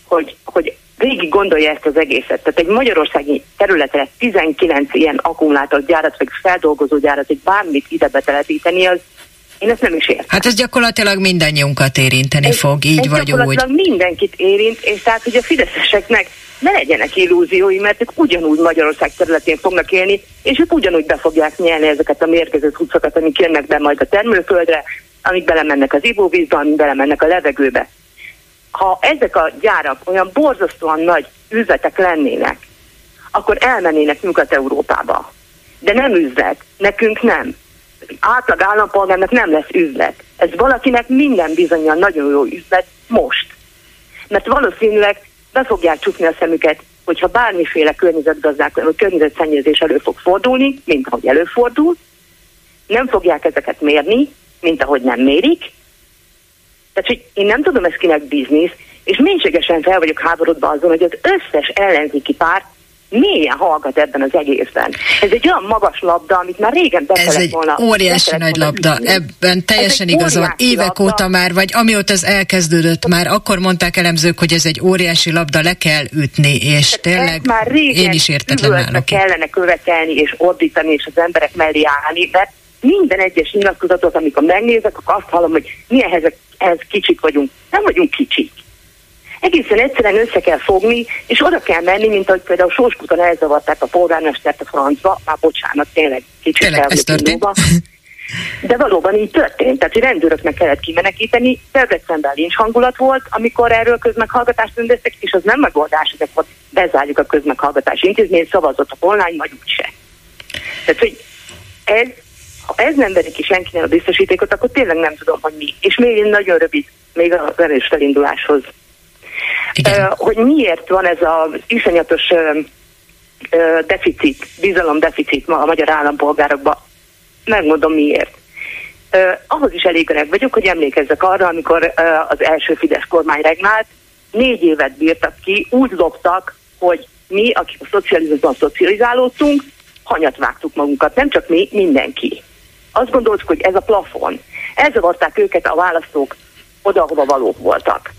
hogy, hogy végig gondolja ezt az egészet. Tehát egy magyarországi területre 19 ilyen akkumulátorgyárat, vagy feldolgozó gyárat, vagy bármit ide betelepíteni, az Én ezt nem is értem. Hát ez gyakorlatilag mindannyiunkat érinteni ez, fog, így ez vagy gyakorlatilag úgy. mindenkit érint, és tehát, hogy a fideszeseknek ne legyenek illúziói, mert ők ugyanúgy Magyarország területén fognak élni, és ők ugyanúgy be fogják nyelni ezeket a mérgező cuccokat, amik jönnek be majd a termőföldre, amik belemennek az ivóvízbe, amik belemennek a levegőbe. Ha ezek a gyárak olyan borzasztóan nagy üzletek lennének, akkor elmennének Nyugat-Európába. De nem üzlet, nekünk nem. Átlag állampolgárnak nem lesz üzlet. Ez valakinek minden bizonyal nagyon jó üzlet most. Mert valószínűleg be fogják csukni a szemüket, hogyha bármiféle környezetgazdák, vagy környezetszennyezés elő fog fordulni, mint ahogy előfordul, nem fogják ezeket mérni, mint ahogy nem mérik. Tehát, hogy én nem tudom, ez kinek biznisz, és mélységesen fel vagyok háborodva azon, hogy az összes ellenzéki párt mélyen hallgat ebben az egészben. Ez egy olyan magas labda, amit már régen be Ez egy volna, óriási nagy labda, ügyni. ebben teljesen igazol. Évek labda. óta már, vagy amióta ez elkezdődött, már akkor mondták elemzők, hogy ez egy óriási labda, le kell ütni, és Tehát tényleg már régen én is értetlen állok. kellene követelni és ordítani, és az emberek mellé állni, mert minden egyes nyilatkozatot, amikor megnézek, akkor azt hallom, hogy milyen ezek, ez kicsik vagyunk. Nem vagyunk kicsik egészen egyszerűen össze kell fogni, és oda kell menni, mint ahogy például Sóskuton elzavarták a polgármestert a francba, már bocsánat, tényleg kicsit tényleg, ez történt. De valóban így történt, tehát hogy rendőröknek kellett kimenekíteni, Debrecenben lincs hangulat volt, amikor erről közmeghallgatást rendeztek, és az nem megoldás, hogy akkor bezárjuk a közmeghallgatási intézményt, szavazottak online, vagy úgyse. Tehát, hogy ez, ha ez nem veri ki senkinek a biztosítékot, akkor tényleg nem tudom, hogy mi. És még nagyon rövid, még a erős felinduláshoz igen. hogy miért van ez az iszonyatos deficit, bizalomdeficit ma a magyar állampolgárokban. Megmondom miért. Ahhoz is elég öreg vagyok, hogy emlékezzek arra, amikor az első Fidesz kormány regnált, négy évet bírtak ki, úgy loptak, hogy mi, akik a szocializmusban szocializálódtunk, hanyat vágtuk magunkat, nem csak mi, mindenki. Azt gondoltuk, hogy ez a plafon. Elzavarták őket a választók oda, ahova valók voltak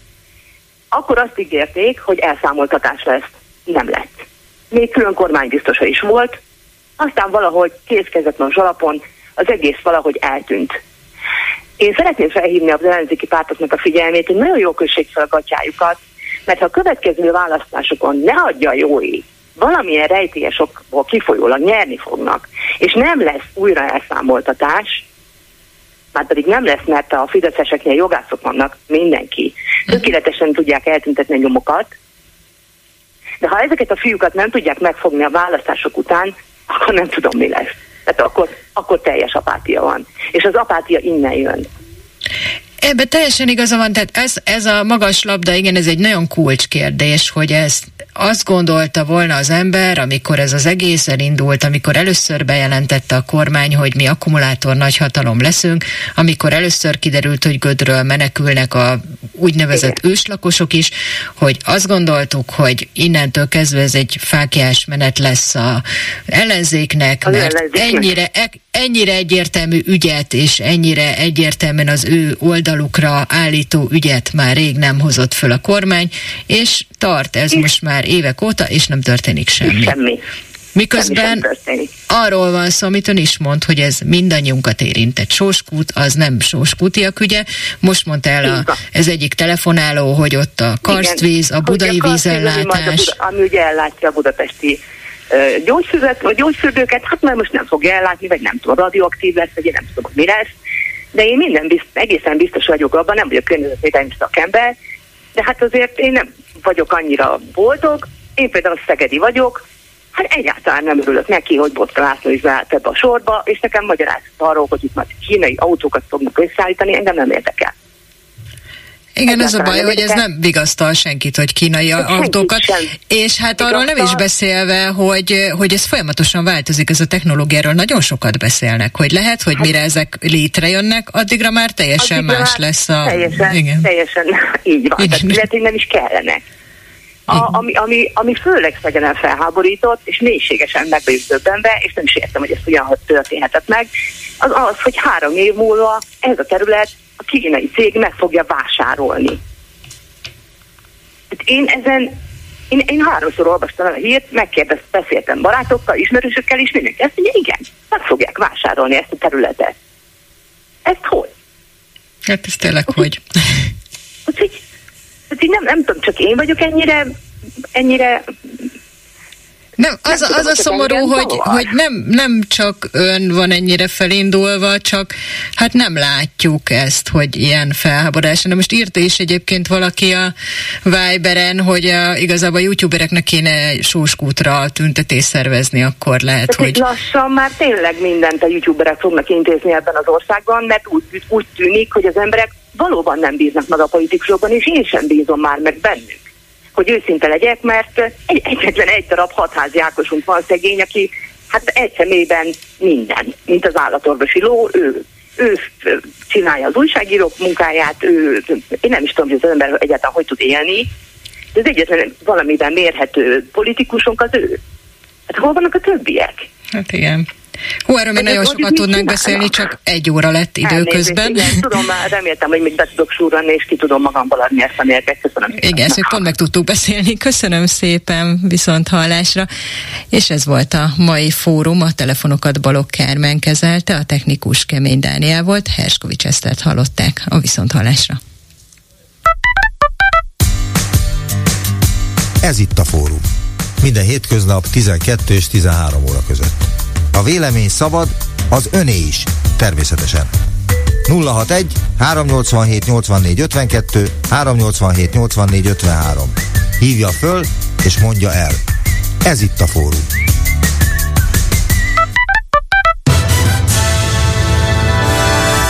akkor azt ígérték, hogy elszámoltatás lesz. Nem lett. Még külön kormánybiztosa is volt, aztán valahogy kézkezetlen alapon az egész valahogy eltűnt. Én szeretném felhívni az ellenzéki pártoknak a figyelmét, hogy nagyon jó kössék fel gatyájukat, mert ha a következő választásokon ne adja jó ég, valamilyen rejtélyesokból kifolyólag nyerni fognak, és nem lesz újra elszámoltatás, már pedig nem lesz, mert a fideszeseknél jogászok vannak, mindenki. Tökéletesen tudják eltüntetni a nyomokat, de ha ezeket a fiúkat nem tudják megfogni a választások után, akkor nem tudom, mi lesz. Tehát akkor, akkor teljes apátia van. És az apátia innen jön. Ebben teljesen igaza van, tehát ez, ez a magas labda, igen, ez egy nagyon kulcskérdés, hogy ez azt gondolta volna az ember, amikor ez az egész elindult, amikor először bejelentette a kormány, hogy mi akkumulátor nagyhatalom leszünk, amikor először kiderült, hogy Gödről menekülnek a úgynevezett Igen. őslakosok is, hogy azt gondoltuk, hogy innentől kezdve ez egy fákjás menet lesz a ellenzéknek, mert ennyire, e- ennyire egyértelmű ügyet és ennyire egyértelműen az ő oldalukra állító ügyet már rég nem hozott föl a kormány, és tart ez most már évek óta, és nem történik semmi. Semmi. Miközben arról van szó, amit ön is mond, hogy ez mindannyiunkat érint. Egy sóskút, az nem sóskútiak ügye. Most mondta el a, ez egyik telefonáló, hogy ott a karstvíz, a budai a vízellátás. A, ami ugye ellátja a budapesti gyógyszüzet, vagy gyógyfürdőket, hát már most nem fogja ellátni, vagy nem tudom, radioaktív lesz, vagy én nem tudom, mi lesz. De én minden bizt, egészen biztos vagyok abban, nem vagyok környezetvédelmi szakember, de hát azért én nem vagyok annyira boldog, én például szegedi vagyok, hát egyáltalán nem örülök neki, hogy Botka László is beállt ebbe a sorba, és nekem magyarázott arról, hogy itt majd kínai autókat fognak összeállítani, engem nem érdekel. Igen, ez a baj, hogy ez nem vigasztal senkit, hogy kínai autókat, és hát arról nem is beszélve, hogy, hogy ez folyamatosan változik, ez a technológiáról nagyon sokat beszélnek, hogy lehet, hogy hát, mire ezek létrejönnek, addigra már teljesen addigra más lesz a... Teljesen, igen. teljesen így van, igen. tehát lehet, hogy nem is kellene. A, ami, ami, ami főleg szegenen felháborított, és mélységesen meg vagyok döbbenve, és nem is értem, hogy ez hogyan történhetett meg, az az, hogy három év múlva ez a terület a kínai cég meg fogja vásárolni. Hát én ezen, én, én háromszor olvastam el a hírt, megkérdeztem, beszéltem barátokkal, ismerősökkel, és mindenki ezt mondja, igen, meg fogják vásárolni ezt a területet. Ezt hogy? Hát ez tényleg hogy? Úgyhogy, úgyhogy nem, nem tudom, csak én vagyok ennyire ennyire nem, az, nem az a szomorú, hogy, hogy nem, nem csak ön van ennyire felindulva, csak hát nem látjuk ezt, hogy ilyen felháborodás. De most írta is egyébként valaki a Viberen, hogy a, igazából a youtubereknek kéne sóskútra tüntetés szervezni, akkor lehet, Tehát hogy... Lassan már tényleg mindent a youtuberek fognak intézni ebben az országban, mert úgy, úgy tűnik, hogy az emberek valóban nem bíznak meg a politikusokban, és én sem bízom már meg bennük hogy őszinte legyek, mert egy, egyetlen egy darab hatházi Ákosunk van szegény, aki hát egy szemében minden, mint az állatorvosi ló, ő, ő csinálja az újságírók munkáját, ő, én nem is tudom, hogy az ember egyáltalán hogy tud élni, de az egyetlen valamiben mérhető politikusunk az ő. Hát hol vannak a többiek? Hát igen. Hú, erről még nagyon sokat tudnánk beszélni, csak egy óra lett időközben. Igen, tudom, már reméltem, hogy még be tudok súrani, és ki tudom magamból adni ezt a mérget. Köszönöm. Igen, ezt pont meg tudtuk beszélni. Köszönöm szépen, viszont hallásra. És ez volt a mai fórum, a telefonokat Balok Kármen kezelte, a technikus Kemény Dániel volt, Herskovics Esztert hallották a viszont hallásra. Ez itt a fórum. Minden hétköznap 12 és 13 óra között. A vélemény szabad, az öné is, természetesen. 061 387 84 52 387 84 53. Hívja föl és mondja el. Ez itt a fórum.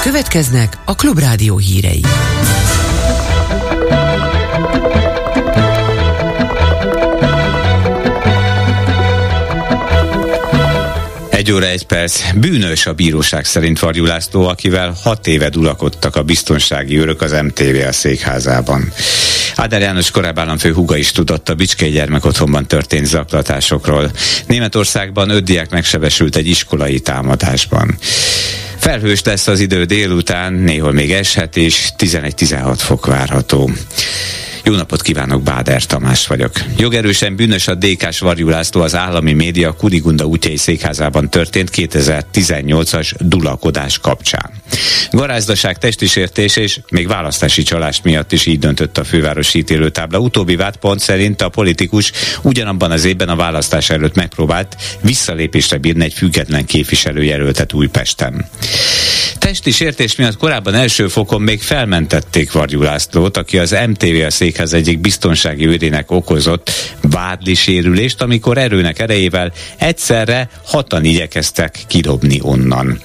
Következnek a Klubrádió hírei. Egy óra, egy perc. Bűnös a bíróság szerint Varjú László, akivel hat éve dulakodtak a biztonsági őrök az MTV a székházában. Áder János korábbi államfő huga is tudott a Bicskei gyermekotthonban történt zaklatásokról. Németországban öt diák megsebesült egy iskolai támadásban. Felhős lesz az idő délután, néhol még eshet, és 11-16 fok várható. Jó napot kívánok, Báder Tamás vagyok. Jogerősen bűnös a DK-s Varjú László az állami média Kudigunda útjai székházában történt 2018-as dulakodás kapcsán. Garázdaság, testisértés és még választási csalás miatt is így döntött a fővárosi ítélőtábla. Utóbbi vádpont szerint a politikus ugyanabban az évben a választás előtt megpróbált visszalépésre bírni egy független képviselőjelöltet Újpesten. Testi sértés miatt korábban első fokon még felmentették Varjú Lászlót, aki az MTV a székház egyik biztonsági őrének okozott vádli sérülést, amikor erőnek erejével egyszerre hatan igyekeztek kidobni onnan.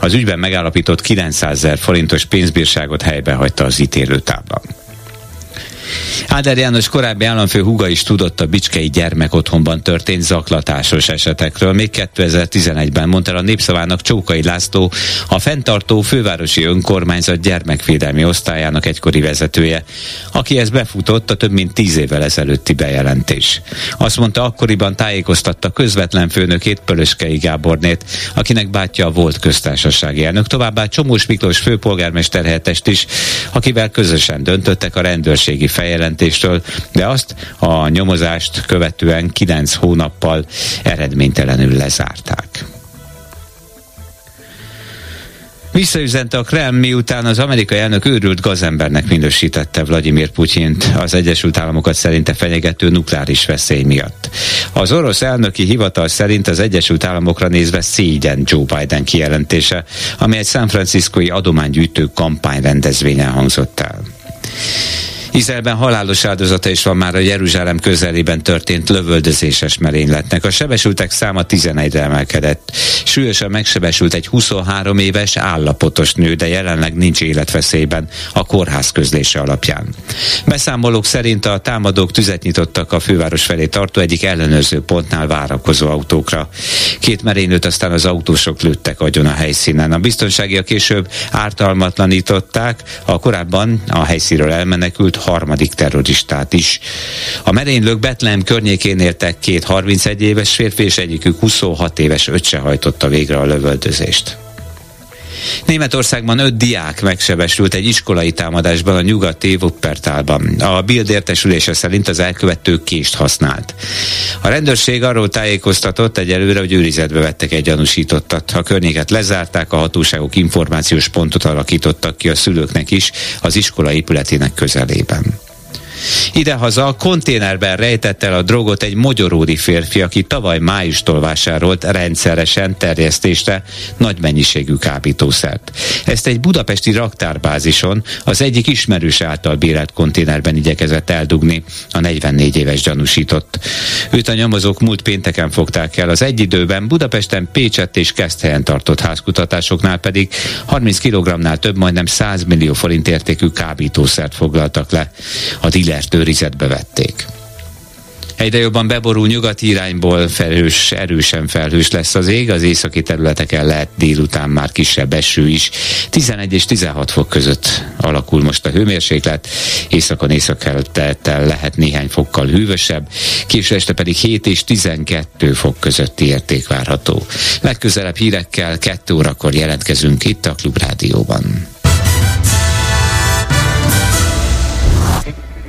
Az ügyben megállapított 900 ezer forintos pénzbírságot helybe hagyta az ítélőtábla. Áder János korábbi államfő huga is tudott a Bicskei gyermekotthonban történt zaklatásos esetekről. Még 2011-ben mondta a népszavának Csókai László, a fenntartó fővárosi önkormányzat gyermekvédelmi osztályának egykori vezetője, aki ezt befutott a több mint tíz évvel ezelőtti bejelentés. Azt mondta, akkoriban tájékoztatta közvetlen főnökét Pölöskei Gábornét, akinek bátyja volt köztársasági elnök, továbbá Csomós Miklós főpolgármester helyettest is, akivel közösen döntöttek a rendőrségi feljelentéstől, de azt a nyomozást követően kilenc hónappal eredménytelenül lezárták. Visszaüzente a Kreml, miután az amerikai elnök őrült gazembernek minősítette Vladimir Putyint az Egyesült Államokat szerinte fenyegető nukleáris veszély miatt. Az orosz elnöki hivatal szerint az Egyesült Államokra nézve szégyen Joe Biden kijelentése, ami egy San Franciscoi adománygyűjtő kampány rendezvényen hangzott el. Izraelben halálos áldozata is van már a Jeruzsálem közelében történt lövöldözéses merényletnek. A sebesültek száma 11-re emelkedett. Súlyosan megsebesült egy 23 éves állapotos nő, de jelenleg nincs életveszélyben a kórház közlése alapján. Beszámolók szerint a támadók tüzet nyitottak a főváros felé tartó egyik ellenőrző pontnál várakozó autókra. Két merénylőt aztán az autósok lőttek agyon a helyszínen. A biztonságiak később ártalmatlanították, a korábban a helyszínről elmenekült harmadik terroristát is. A merénylők Betlehem környékén értek két 31 éves férfi, és egyikük 26 éves öccse hajtotta végre a lövöldözést. Németországban öt diák megsebesült egy iskolai támadásban a nyugati Wuppertalban. A Bild értesülése szerint az elkövető kést használt. A rendőrség arról tájékoztatott egyelőre, hogy őrizetbe vettek egy gyanúsítottat. A környéket lezárták, a hatóságok információs pontot alakítottak ki a szülőknek is az iskola épületének közelében. Idehaza konténerben rejtett el a drogot egy mogyoródi férfi, aki tavaly májustól vásárolt rendszeresen terjesztésre nagy mennyiségű kábítószert. Ezt egy budapesti raktárbázison az egyik ismerős által bérelt konténerben igyekezett eldugni a 44 éves gyanúsított. Őt a nyomozók múlt pénteken fogták el, az egy időben Budapesten, Pécsett és Keszthelyen tartott házkutatásoknál pedig 30 kg-nál több, majdnem 100 millió forint értékű kábítószert foglaltak le. A dílert őrizetbe vették. Egyre jobban beborul nyugati irányból felhős, erősen felhős lesz az ég, az északi területeken lehet délután már kisebb eső is. 11 és 16 fok között alakul most a hőmérséklet, északon északkeleten lehet néhány fokkal hűvösebb, késő este pedig 7 és 12 fok közötti érték várható. Legközelebb hírekkel 2 órakor jelentkezünk itt a Klubrádióban.